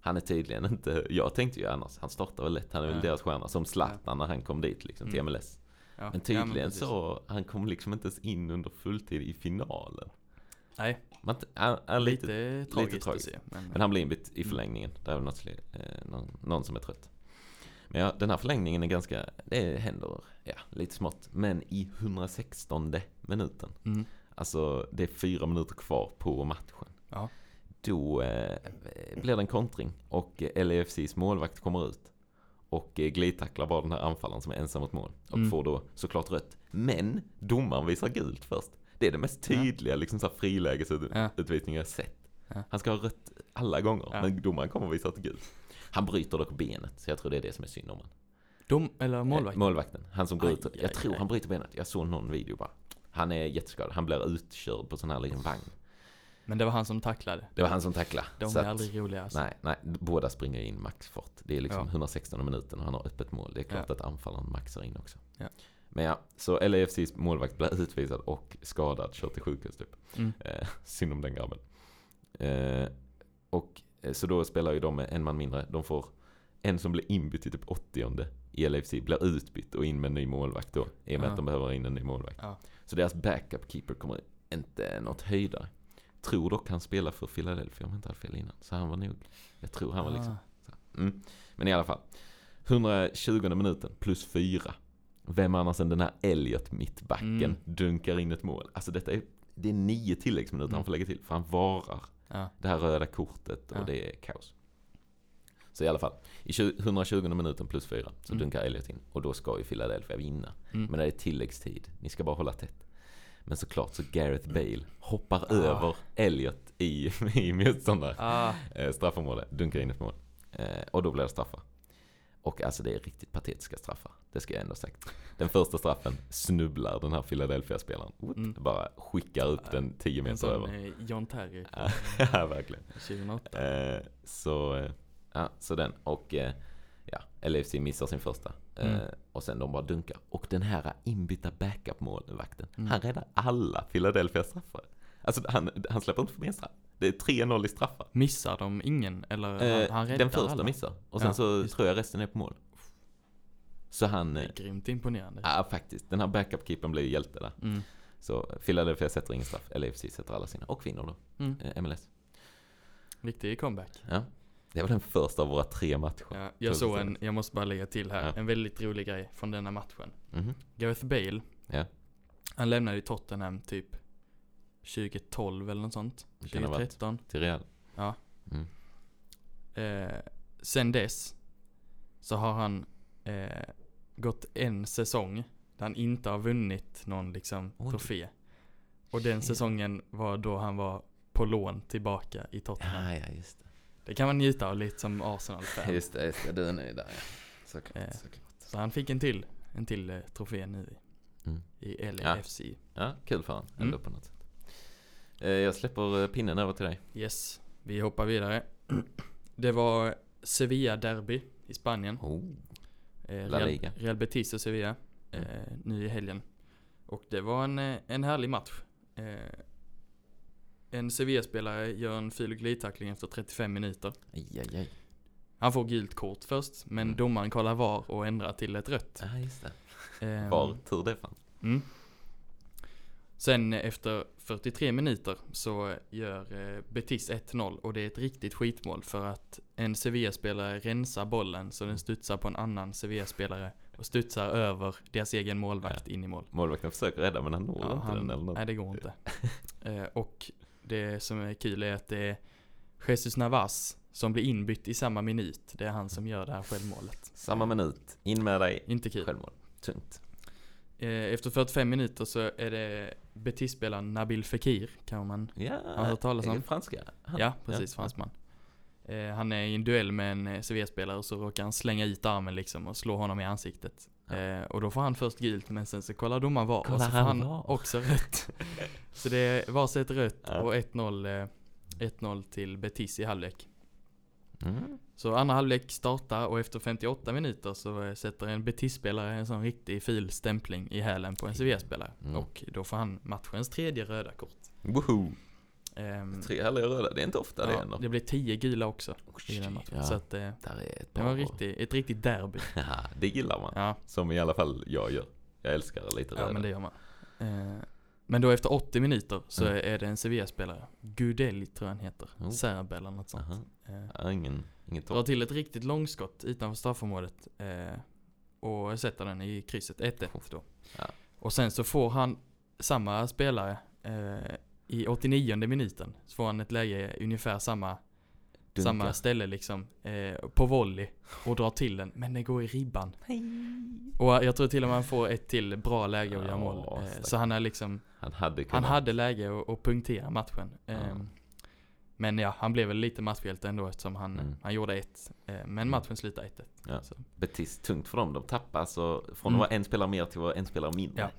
A: han är tydligen inte, jag tänkte ju annars, han startar väl lätt, han är väl
B: Ja.
A: deras stjärna, som Zlatan när han kom dit liksom till
B: Mm.
A: MLS.
B: Ja,
A: Men
B: ja,
A: tydligen
B: precis.
A: så, han kom liksom inte ens in under fulltid i finalen.
B: Nej,
A: Man, han, han, lite,
B: lite, tragiskt,
A: tragiskt.
B: att se. Men,
A: Men han blir inbytt i
B: Mm.
A: förlängningen. Det är väl något, eh, någon, någon som är trött. Men ja, den här förlängningen är ganska, det händer, ja, lite smått. Men i 116 minuten,
B: mm,
A: alltså det är fyra minuter kvar på matchen.
B: Ja.
A: Då eh, blir det en kontring och eh, LAFCs målvakt kommer ut. Och eh, glidtacklar bara den här anfallaren som är ensam mot mål. Och
B: Mm.
A: får då såklart rött. Men domaren visar gult först. Det är det mest
B: Ja.
A: tydliga liksom så här frilägesutvisningen
B: Ja.
A: jag sett.
B: Ja.
A: Han ska ha rött, alla gånger.
B: Ja.
A: Men domaren kommer och visar ett gult. Han bryter dock benet, så jag tror det är det som är synd om honom.
B: Dom, eller?
A: Eh, Målvakten. Han som går
B: Aj,
A: ut.
B: aj,
A: Jag tror
B: aj.
A: han bryter benet. Jag såg någon video bara. Han är jätteskadad. Han blir utkörd på sån här liten vagn.
B: Men det var han som tacklade.
A: Det var han som tacklade.
B: De
A: Så
B: är
A: att-
B: aldrig roliga alltså.
A: Nej, nej, båda springer in maxfart. Det är liksom
B: Ja.
A: 116 minuten och han har öppet mål. Det är klart
B: Ja.
A: att anfallaren maxar in också.
B: Ja.
A: Men ja, så LAFCs målvakt blir utvisad och skadad, kör till sjukhus typ.
B: Mm.
A: Eh, synd om den grabben. Eh, och så då spelar ju de med en man mindre. De får en som blir inbytt i typ 80 i LAFC blir utbytt och in med en ny målvakt då. I och med
B: Ja.
A: att de behöver in en ny målvakt.
B: Ja.
A: Så deras backup keeper kommer inte något höjdare. Tror dock han spelar för Philadelphia om jag inte hade fel innan. Så han var nog, jag tror han var liksom
B: Ah.
A: Mm. Men i alla fall. 120 minuten plus 4. Vem annars än den här Elliot mittbacken
B: Mm.
A: dunkar in ett mål. Alltså detta är, det är nio tilläggsminuter han
B: Mm.
A: får lägga till. För han varar
B: Ja.
A: det här röda kortet och
B: Ja.
A: det är kaos. Så i alla fall. I 20 120 minuten plus 4 så
B: Mm.
A: dunkar Elliot in. Och då ska ju Philadelphia vinna.
B: Mm.
A: Men det är tilläggstid. Ni ska bara hålla tätt. Men såklart så Gareth Bale hoppar
B: Ah.
A: över Elliot i, i motståndare
B: Ah,
A: eh, straffområde, dunkar in ett mål. Eh, och då blir det straffar. Och alltså det är riktigt patetiska straffar. Det ska jag ändå sagt. Den första straffen snubblar den här Philadelphia-spelaren.
B: Mm.
A: Bara skickar upp den 10
B: en
A: meter
B: sån
A: över.
B: eh, John Terry
A: ja, verkligen.
B: 2008.
A: Eh, så, eh, ja, så den. Och eh, ja, LFC missar sin första. Eh,
B: Mm.
A: Och sen de bara dunkar. Och den här inbytta backup-målvakten,
B: Mm.
A: han räddar alla Philadelphia straffar. Alltså han, han släpper inte förbi en straff. Det är 3-0 i straffar.
B: Missar de ingen? Eller
A: Eh,
B: han, han räddar
A: den första
B: alla?
A: missar. Och sen
B: Ja,
A: så
B: just
A: tror jag resten är på mål. Så han,
B: Det
A: eh,
B: är grymt imponerande.
A: ja faktiskt. Den här backup-keepern blir ju hjälte där.
B: Mm.
A: Så Philadelphia sätter ingen straff. LAFC sätter alla sina. Och vinner då.
B: Mm.
A: Eh, MLS.
B: Riktig comeback.
A: Ja. Det var den första av våra tre matcher.
B: Ja, jag såg en, jag måste bara lägga till här,
A: Ja.
B: en väldigt rolig grej från denna matchen.
A: Mhm.
B: Gareth Bale,
A: Ja.
B: han lämnade ju Tottenham typ 2012 eller något sånt.
A: Det kan ha varit.
B: 2013.
A: Till Real.
B: Ja.
A: Mm.
B: Eh, sen dess så har han eh, gått en säsong där han inte har vunnit någon liksom
A: Oj.
B: trofé. Och den säsongen var då han var på lån tillbaka i Tottenham.
A: Ja, ja, just det.
B: Det kan man njuta av lite som Arsenal-fan.
A: Just det, just det. Du är nöjd där ja. Såklart,
B: Eh.
A: såklart.
B: Så han fick en till, en till eh, trofé nu i,
A: Mm.
B: i LAFC.
A: Ja, kul för honom ändå
B: Mm.
A: på något Jag släpper eh, pinnen över till dig.
B: Yes, vi hoppar vidare. Det var Sevilla-derby i Spanien.
A: Oh.
B: Eh,
A: La
B: Real,
A: Liga.
B: Real Betis och Sevilla. Eh, nu i helgen. Och det var en, eh, en härlig match. Eh, en Sevilla-spelare gör en och glidtackling efter 35 minuter.
A: Aj, aj, aj.
B: Han får gult kort först, men
A: Mm.
B: domaren kollar VAR och ändrar till ett rött.
A: Ja, just det.
B: Eh,
A: Var tur det fanns.
B: Mm. Sen eh, efter 43 minuter så gör eh, Betis 1-0 och det är ett riktigt skitmål för att en Sevilla-spelare rensar bollen så den studsar på en annan Sevilla-spelare och studsar över deras egen målvakt in i mål.
A: Målvakten försöker rädda men han når
B: Ja,
A: inte
B: han-
A: den eller något.
B: Nej, det går inte. eh, och det som är kul är att det är Jesus Navas som blir inbytt i samma minut. Det är han som gör det här självmålet.
A: Samma minut, in med dig.
B: Inte kul.
A: Självmål. Tungt.
B: Eh, efter 45 minuter så är det Betis-spelaren Nabil Fekir, kan man
A: Ja,
B: du hört talas om?
A: franska. Han.
B: Ja, precis.
A: ja.
B: Fransman. Eh, han är i en duell med en eh, Sevilla-spelare och så råkar han slänga ut armen liksom och slå honom i ansiktet.
A: Ja.
B: Eh, och då får han först gult men sen så kollar domaren VAR och
A: Kollar
B: så får
A: han VAR?
B: också rött. så det är varsitt rött och 1-0 eh, 1-0 till Betis i halvlek.
A: Mm.
B: Så andra halvlek startar och efter 58 minuter så eh, sätter en Betis-spelare en sån riktig fil stämpling i hälen på en Sevilla-spelare.
A: Mm.
B: Och då får han matchens tredje röda kort.
A: Woho!
B: Ehm,
A: Tre härliga röda, det är inte ofta det
B: Ja,
A: ändå.
B: det blev 10 gula också i
A: Oj,
B: den matchen.
A: ja.
B: Så att eh,
A: ett
B: det var riktigt, ett riktigt derby.
A: Det gillar man.
B: Ja,
A: Som i alla fall jag gör. Jag älskar lite röda.
B: ja men det gör man. Eh, men då efter 80 minuter så
A: Mm.
B: är det en Sevilla-spelare. Gudeli tror jag han heter.
A: Oh.
B: Serb eller något sånt.
A: Aha.
B: Eh,
A: Ja, ingen, inget
B: drar till ett riktigt långskott utanför straffområdet. Eh, och sätter den i krysset 1-1 då.
A: Ja.
B: Och sen så får han samma spelare eh, i 89 minuten. Så får han ett läge ungefär samma
A: Dunka.
B: samma ställe liksom, eh, på volley och drar till den, men den går i ribban. Och jag tror till och med han får ett till bra läge att göra
A: Ja,
B: mål. Eh, så han är liksom,
A: Han hade
B: han hade läge att, punktera matchen.
A: Ja.
B: Men ja, han blev väl lite matchhjälte ändå eftersom han,
A: Mm.
B: han gjorde ett. Eh, men matchen slutade 1-1.
A: Ja. Betis, tungt för dem. De tappar alltså från
B: Mm.
A: att vara en spelare mer till att vara en spelare mindre.
B: Ja.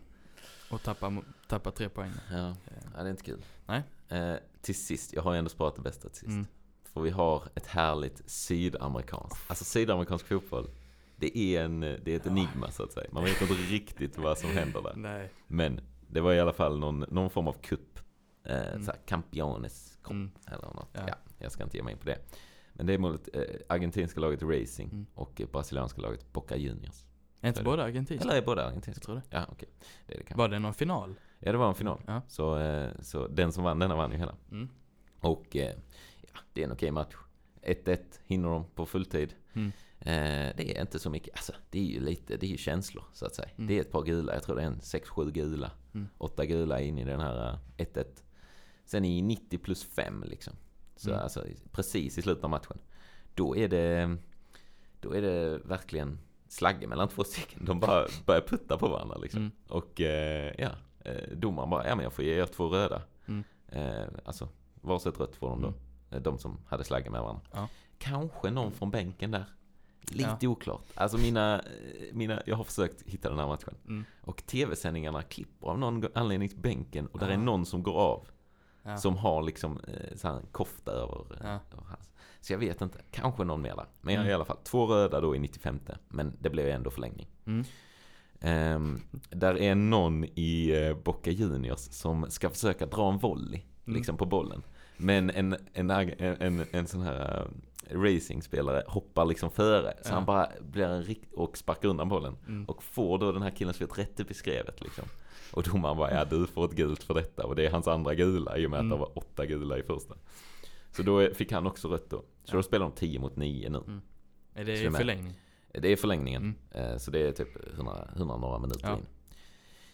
B: Och tappar, tappar tre poäng.
A: Ja.
B: Eh,
A: ja, det är inte kul.
B: Nej.
A: Eh, till sist, jag har ju ändå sparat det bästa till sist.
B: Mm.
A: För vi har ett härligt sydamerikanskt. Alltså sydamerikansk fotboll. Det är, en, det är ett
B: Ja.
A: enigma så att säga. Man vet inte riktigt vad som händer där.
B: Nej.
A: Men det var i alla fall någon, någon form av kupp. Eh,
B: Mm.
A: så här, Campiones Cup
B: Mm.
A: eller något.
B: Ja.
A: Ja. jag ska inte ge mig in på det. Men det är mot eh, argentinska laget Racing
B: Mm.
A: och eh, brasilianska laget Boca Juniors.
B: Är inte båda argentinska?
A: Eller är båda
B: Jag
A: argentinska?
B: tror det.
A: Ja, okej. Det det.
B: Var det någon final?
A: Ja, det var en final.
B: Ja.
A: Så, eh, så den som vann denna vann ju hela.
B: Mm.
A: Och eh, ja, det är en okej match. 1-1 hinner de på fulltid.
B: Mm.
A: Eh, det är inte så mycket, alltså det är ju lite, det är ju känslor så att säga.
B: Mm.
A: Det är ett par gula, jag tror det är en 6-7 gula.
B: Mm.
A: Åtta gula in i den här eh, 1-1. Sen i 90 plus 5 liksom. Så
B: Mm.
A: alltså precis i slutet av matchen. Då är det, då är det verkligen slagge mellan två stycken. De bara börjar putta på varandra liksom.
B: Mm.
A: Och eh, ja, eh, domaren bara, ja men jag får ge er två röda.
B: Mm.
A: Eh, alltså, varsitt rött får de då.
B: Mm.
A: Eh, De som hade slagge med varandra.
B: Ja.
A: Kanske någon från bänken där. Lite
B: Ja.
A: oklart. Alltså mina, eh, mina, jag har försökt hitta den här matchen.
B: Mm.
A: Och tv-sändningarna klipper av någon anledning till bänken. Och där
B: Ja.
A: är någon som går av.
B: Ja.
A: Som har liksom eh, så här en kofta över, eh,
B: Ja.
A: över. Så jag vet inte. Kanske någon mer där. Men jag
B: Mm.
A: i alla fall två röda då i 95. Men det blev ändå förlängning.
B: Mm.
A: Ehm, där är någon i eh, Boca Juniors som ska försöka dra en volley
B: Mm.
A: liksom på bollen. Men en, en, en, en, en sån här uh, racingspelare hoppar liksom före. Så
B: Ja.
A: han bara blir en rikt och sparkar undan bollen.
B: Mm.
A: Och får då den här killen som rätt upp i skrevet liksom. Och domaren bara, ja du får ett gult för detta. Och det är hans andra gula i och med att
B: Mm.
A: det var åtta gula i första. Så då fick han också rött då. Så
B: Ja.
A: då spelar de 10 mot 9 nu.
B: Är det i förlängning?
A: Det är förlängningen.
B: Mm.
A: Eh, Så det är typ 100, 100 några minuter
B: Ja.
A: in.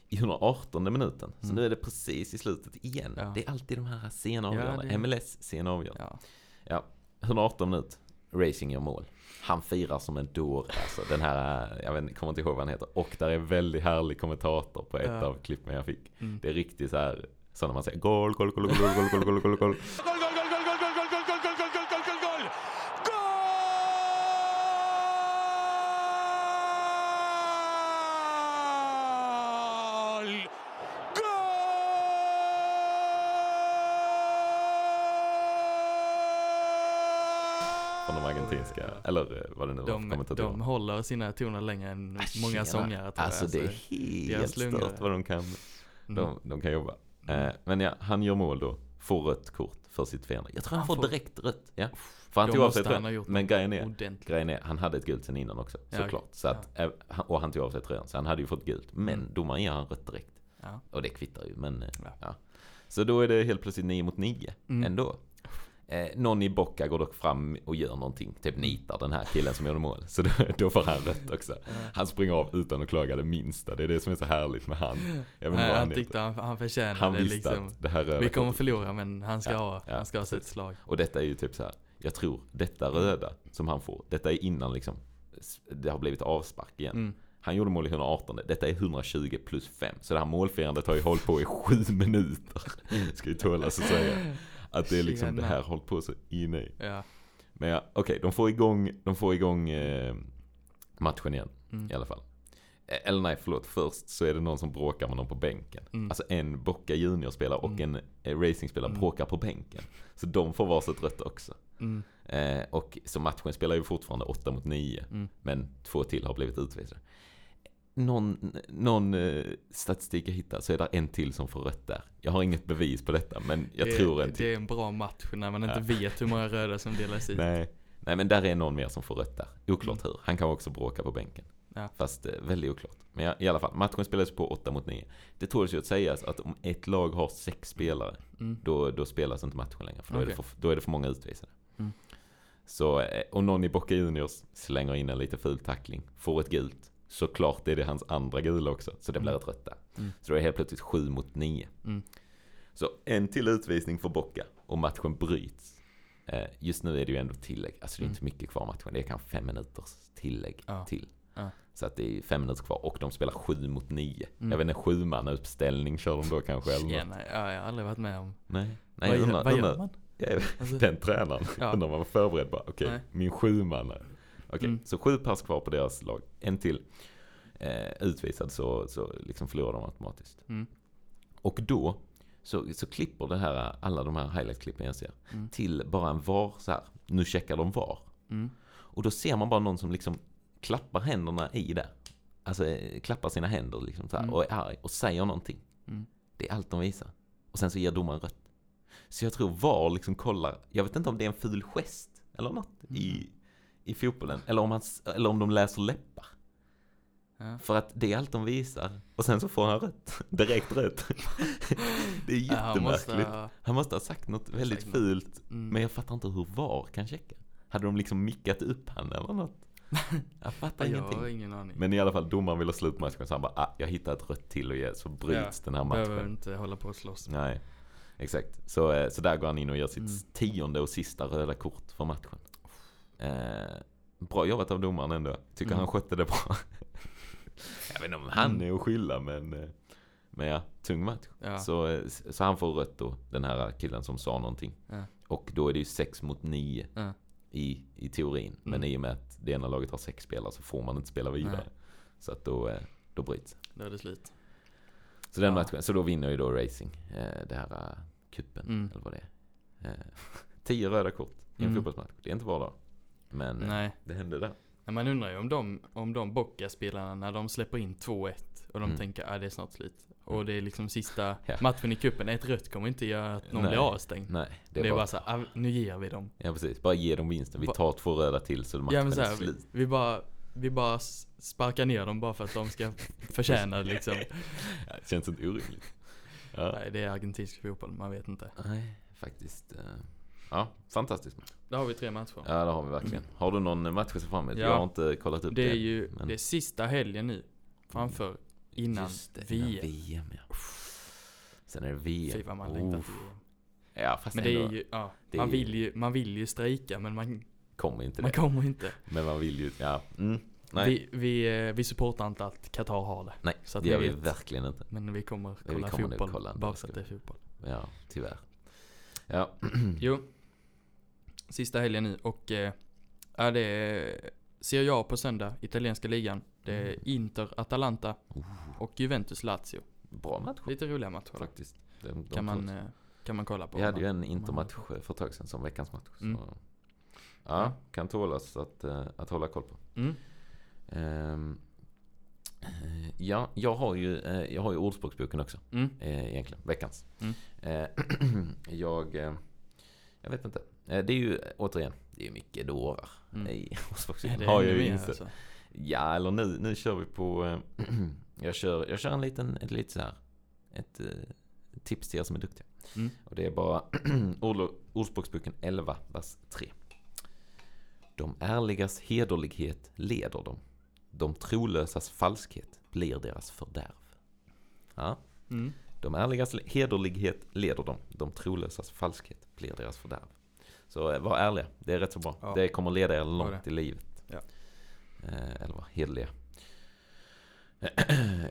A: I 118 minuten, så
B: Mm.
A: nu är det precis i slutet igen. Det är alltid de här sena avgörarna.
B: det-
A: MLS sena avgörande.
B: Ja.
A: Ja. 118 minut, Racing gör mål. Han firar som en dåre alltså. Den här, jag vet, kommer inte ihåg vad han heter. Och där är väldigt härlig kommentator på ett
B: Ja.
A: av klippen jag fick.
B: Mm.
A: Det är riktigt så här, så när man säger gol, gol, gol, gol, gol, gol, gol, gol, gol.
C: Gol, gol, gol, gol, gol, gol, gol, gol, gol, gol, gol, gol, gol, gol, gol! Gol!
A: Från de argentinska, eller eh, vad det nu var
B: De,
A: kommentatorer.
B: de håller sina toner längre än
A: Ah,
B: många
A: tjena.
B: sångare tror
A: Alltså
B: jag.
A: det är
B: deras
A: helt stört vad de kan
B: Mm.
A: De, de kan jobba. Eh, men ja, han gör mål då. Får rött kort för sitt firande. Jag tror han,
B: Han
A: får direkt rött. Ja. För han tog av sig tröjan. Men grejen är,
B: Ordentligt.
A: grejen är, han hade ett gult sen innan också.
B: Ja,
A: Såklart. Så att, eh, han- och han tog av sig tröjan. Så han hade ju fått gult. Men
B: Mm.
A: domaren ger han rött direkt.
B: Ja.
A: Och det kvittar ju. Men eh,
B: Ja.
A: ja. Så då är det helt plötsligt 9 mot 9
B: Mm.
A: ändå. Eh, någon i Bocca går dock fram och gör någonting. Typ nitar den här killen som gjorde mål. Så då, då får han rött också. Han springer av utan att klaga det minsta. Det är det som är så härligt med han. Jag vet
B: Nej, han
A: heter.
B: tyckte han, han förtjänade
A: Han
B: det liksom.
A: att det här röda
B: Vi kommer
A: kortet-
B: förlora men han ska
A: Ja,
B: ha,
A: ja,
B: han ska ha sitt slag.
A: Och detta är ju typ så här. Jag tror detta röda som han får. Detta är innan liksom det har blivit avspark igen.
B: Mm.
A: Han gjorde mål i 118. Detta är 120 plus 5. Så det här målfirandet har ju hållit på i 7 minuter. Ska ju tålas att säga. Att det är liksom
B: Tjena.
A: det här hållit på så inne i.
B: Ja.
A: Men ja, okej. de får igång, de får igång eh, matchen igen.
B: Mm.
A: I alla fall. Eh, Eller nej, förlåt. Först så är det någon som bråkar med någon på bänken.
B: Mm.
A: Alltså en Boca Junior-spelare och
B: Mm.
A: en eh, racingspelare
B: Mm.
A: bråkar på bänken. Så de får varsitt rött också.
B: Mm.
A: Eh, och så matchen spelar ju fortfarande 8 mot 9.
B: Mm.
A: Men två till har blivit utvisade. Någon, någon eh, statistik jag hittar så är det en till som får rött där. Jag har inget bevis på detta men jag
B: det,
A: tror en
B: Det
A: till.
B: är en bra match när man inte
A: Ja.
B: vet hur många röda som delas ut.
A: Nej. Nej men där är någon mer som får rött där. Oklart hur. Han kan också bråka på bänken.
B: Mm. Ja.
A: Fast eh, väldigt oklart. Men ja, i alla fall, matchen spelades på 8 mot 9. Det tåls ju att sägas att om ett lag har sex spelare
B: Mm.
A: då, då spelas inte matchen längre. För då, är det för, då är det för många utvisade.
B: Mm.
A: Så, eh, och någon i Boca Juniors slänger in en lite ful tackling, får ett gult. Såklart är det hans andra gula också, så det blir
B: Mm.
A: ett rött där.
B: Mm.
A: Så då är det helt plötsligt 7 mot 9.
B: Mm.
A: Så en till utvisning för Boca och matchen bryts. Eh, just nu är det ju ändå tillägg, alltså det är
B: Mm.
A: inte mycket kvar matchen. Det är kanske fem minuters tillägg
B: Ja.
A: till.
B: Ja.
A: Så att det är fem minuter kvar och de spelar 7 mot 9.
B: Mm.
A: Jag vet inte, sju man uppställning kör de då kanske eller något.
B: Tjena, ja, jag har aldrig varit med om.
A: Nej, nej
B: vad,
A: jag
B: gör-
A: undrar,
B: vad gör
A: undrar,
B: man?
A: jag
B: Alltså,
A: den tränaren.
B: Ja.
A: När man var förberedd bara, okej,
B: Nej.
A: min sjumannare. Okej,
B: Mm.
A: så sju pers kvar på deras lag. En till eh, utvisad så, så liksom förlorar de automatiskt.
B: Mm.
A: Och då så, så klipper det här, alla de här highlight-klippen jag ser
B: Mm.
A: till bara en VAR så här. Nu checkar de VAR.
B: Mm.
A: Och då ser man bara någon som liksom klappar händerna i det. Alltså eh, klappar sina händer liksom så här,
B: Mm.
A: och är arg och säger någonting.
B: Mm.
A: Det är allt de visar. Och sen så ger domaren rött. Så jag tror VAR liksom kollar, jag vet inte om det är en ful gest eller något i, i fotbollen. Eller om, han, eller om de läser läppar.
B: Ja.
A: För att det är allt de visar. Och sen så får han rött. Direkt rött. det är
B: Ja, han måste
A: jättemärkligt.
B: ha-
A: Han måste ha sagt något väldigt
B: sagt
A: fult.
B: Mm.
A: Men jag fattar inte hur VAR kan checka. Hade de liksom mickat upp han eller något? Jag fattar
B: Jag har
A: ingenting.
B: ingen aning.
A: Men i alla fall domaren ville ha slut matchen så han bara ah, jag hittar ett rött till och ge så bryts den här
B: Behöver
A: matchen.
B: inte hålla på och slåss.
A: Nej, exakt. Så, eh, så där går han in och gör sitt
B: Mm.
A: tionde och sista röda kort för matchen. Eh, bra jobbat av domaren ändå. Tycker
B: Mm.
A: han skötte det bra. jag vet inte om han är att skylla men, eh, men ja, tung match.
B: Ja.
A: Så, eh, så han får rött då, den här killen som sa någonting.
B: Ja.
A: Och då är det ju sex mot nio
B: Ja.
A: i, i teorin. Men
B: Mm.
A: i och med att det ena laget har sex spelare så får man inte spela vidare.
B: Nej.
A: Så att då, eh, då bryts.
B: Då är det slut.
A: Så den matchen, så då vinner ju då Racing det här kuppen
B: Mm.
A: eller vad det är. Eh, tio röda kort i en
B: Mm.
A: fotbollsmatch. Det är inte var dag. Men eh,
B: Nej.
A: det hände där.
B: Men man undrar ju om de, om de Bocca-spelarna när de släpper in 2-1 och de
A: Mm.
B: tänker att ah, det är snart slut. Och det är liksom sista
A: Ja.
B: matchen i kuppen. Ett rött kommer inte göra att någon
A: Nej.
B: blir avstängd.
A: Nej,
B: Det är, bara, så här, ah, nu ger vi dem.
A: Ja precis, bara ge dem vinsten. Vi tar två röda till så matchen
B: Ja men så
A: är
B: här, vi,
A: slut.
B: vi bara, vi bara sparkar ner dem bara för att de ska förtjäna det liksom.
A: Ja, det känns inte orimligt. Ja.
B: Nej det är argentinsk fotboll, man vet inte.
A: Nej, faktiskt. eh, Ja, fantastiskt.
B: Då har vi tre matcher.
A: Ja, det har vi verkligen. Har du någon match att se fram emot?
B: Ja.
A: Jag har inte kollat upp det.
B: Det är ju,
A: men-
B: det är sista helgen nu. Framför, innan
A: Just det, innan
B: VM.
A: VM ja. Sen är det VM.
B: Fy vad man längtar till. VM.
A: Ja, fast
B: Men det
A: ändå
B: är ju, ja,
A: det
B: man
A: är-
B: vill ju, man vill ju strejka men man,
A: kommer inte
B: man
A: det.
B: kommer inte.
A: Men man vill ju, ja. Mm. Nej,
B: Vi, vi, eh, vi supportar inte att Qatar har det.
A: nej
B: så att
A: det gör vi
B: vet.
A: verkligen inte.
B: Men vi kommer
A: vi
B: kolla
A: kommer nog
B: fotboll
A: kolla
B: bara för att det är fotboll.
A: Ja, tyvärr. Ja,
B: Jo. Sista helgen nu och eh, ja, det är Serie A på söndag, italienska ligan. Det är
A: Mm.
B: Inter, Atalanta
A: Oh.
B: och Juventus, Lazio.
A: bra match
B: Lite roliga matcher.
A: faktiskt. De, de
B: Kan man, eh, kan man kolla på.
A: Vi hade ju en
B: man-
A: intermatch för ett tag sedan som veckans match. Så.
B: Mm.
A: Ja,
B: Ja.
A: kan tålas att, eh, att hålla koll på.
B: Mm.
A: Eh, ja, jag har ju, jag har ju ordspråksboken också.
B: Mm.
A: egentligen, veckans.
B: Mm.
A: Jag, jag vet inte. Eh, det är ju, återigen, det är mycket dårar
B: Mm.
A: ordspråksboken.
B: det
A: Har jag ju insett.
B: alltså?
A: Ja, eller nu, nu kör vi på, eh, jag, kör, jag kör en liten, ett lite så här, ett eh, tips till er som är duktiga.
B: Mm.
A: Och det är bara Ord- Ordspråksboken 11, vers 3. De ärligas hederlighet leder dem. De trolösas falskhet blir deras fördärv. Ja,
B: Mm.
A: de ärligas hederlighet leder dem. De trolösas falskhet blir deras fördärv. Så eh, var ärliga, det är rätt så bra.
B: Ja.
A: Det kommer leda er långt i livet.
B: Ja.
A: Eh, eller var hederliga.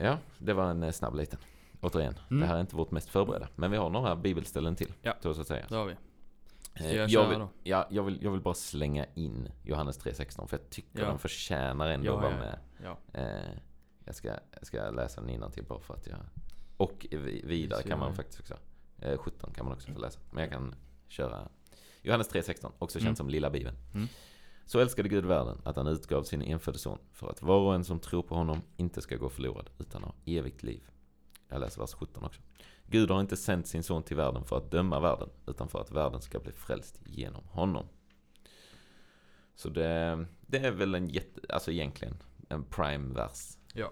A: ja, det var en eh, snabb liten. Återigen,
B: Mm.
A: det här är inte vårt mest förberedda. Men vi har några bibelställen till.
B: Ja.
A: Så att säga.
B: Det har vi. Jag
A: vill, ja, jag, vill, jag vill bara slänga in Johannes 3.16 för jag tycker
B: Ja.
A: den förtjänar ändå
B: Ja,
A: att vara
B: ja,
A: med.
B: Ja.
A: Eh, jag, ska, jag ska läsa den innan till bara för att jag... Och vi- vidare kan man faktiskt också. Eh, 17 kan man också få läsa. Men jag kan köra Johannes 3.16, också känt
B: Mm.
A: som lilla bibeln.
B: Mm.
A: Så älskade Gud världen att han utgav sin enfödde son för att var och en som tror på honom inte ska gå förlorad utan ha evigt liv. Jag läser vers 17 också. Gud har inte sänt sin son till världen för att döma världen utan för att världen ska bli frälst genom honom. Så det, det är väl en jätte, alltså egentligen en prime-vers
B: ja.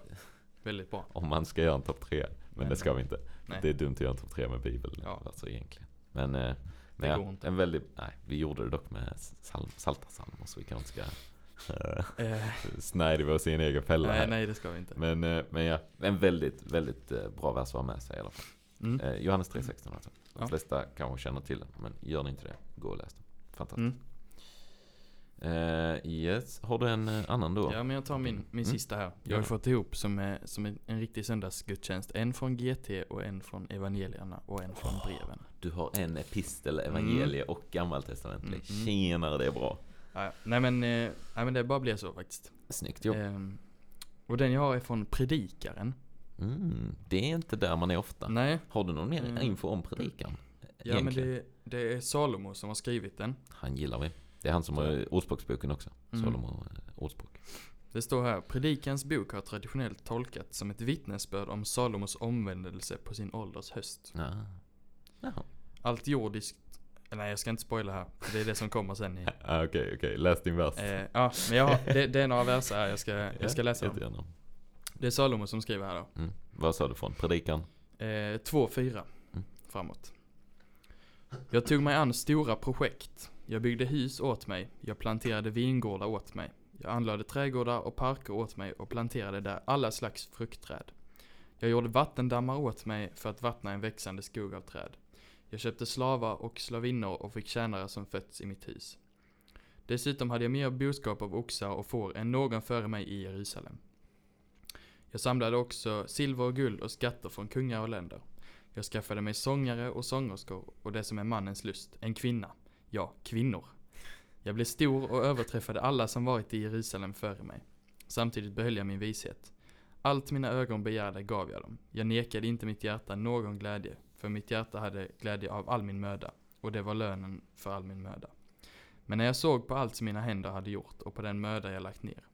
B: Väldigt bra.
A: om man ska göra en topp tre. Men
B: Men-
A: det ska vi inte.
B: Nej.
A: Det är dumt att göra en topp tre med bibel.
B: Ja.
A: Alltså egentligen. Men, eh, men
B: Det
A: ja,
B: går inte.
A: en väldigt, nej, vi gjorde det dock med sal, saltarsalmer så vi kanske inte ska snärja oss i en egen fälla
B: nej,
A: här.
B: nej, det ska vi inte.
A: Men, eh, men ja, en väldigt, väldigt eh, bra vers att ha med sig i alla fall.
B: Mm.
A: Eh, Johannes 3.16 alltså. De
B: Ja.
A: flesta kanske känner till den, men gör ni inte det, gå och läs den. Fantastiskt.
B: Mm.
A: Eh, yes, har du en annan då?
B: Ja men jag tar min, min
A: Mm.
B: sista här. Jag har fått ihop som, är, som en, en riktig söndagsgudstjänst. En från GT och en från evangelierna och en från breven.
A: Du har en epistel, evangelie och gammaltestamentlig.
B: Mm, mm.
A: Tjenare, det är bra.
B: Ja, nej, men, eh, nej men det bara blev så faktiskt.
A: Snyggt gjort.
B: Ehm, och den jag har är från Predikaren.
A: Mm, det är inte där man är ofta.
B: Nej,
A: Har du någon mer
B: Mm.
A: info om predikan?
B: ja men
A: Egentligen.
B: det, det är Salomo som har skrivit den.
A: Han gillar vi. Det är han som har ordspråksboken också.
B: Mm.
A: Salomo eh, ordspråk.
B: Det står här, Predikans bok har traditionellt tolkats som ett vittnesbörd om Salomos omvändelse på sin ålders höst.
A: Ja. Jaha.
B: Allt jordiskt, nej jag ska inte spoila här, det är det som kommer sen i.
A: Ah, Okej, okej. Läs din vers.
B: Eh, ja, men jag har, det, det är några verser här jag ska, jag ska läsa dem. Det är Salomo som skriver här då.
A: Mm. Vad sa du från predikan?
B: Eh, 2-4
A: Mm.
B: framåt. Jag tog mig an stora projekt. Jag byggde hus åt mig. Jag planterade vingårdar åt mig. Jag anlade trädgårdar och parker åt mig och planterade där alla slags fruktträd. Jag gjorde vattendammar åt mig för att vattna en växande skog av träd. Jag köpte slavar och slavinnor och fick tjänare som fötts i mitt hus. Dessutom hade jag mer boskap av oxar och får än någon före mig i Jerusalem. Jag samlade också silver och guld och skatter från kungar och länder. Jag skaffade mig sångare och sångerskor och det som är mannens lust, en kvinna. Ja, kvinnor. Jag blev stor och överträffade alla som varit i Jerusalem före mig. Samtidigt behöll jag min vishet. Allt mina ögon begärde gav jag dem. Jag nekade inte mitt hjärta någon glädje, för mitt hjärta hade glädje av all min möda, och det var lönen för all min möda. Men när jag såg på allt som mina händer hade gjort och på den möda jag lagt ner,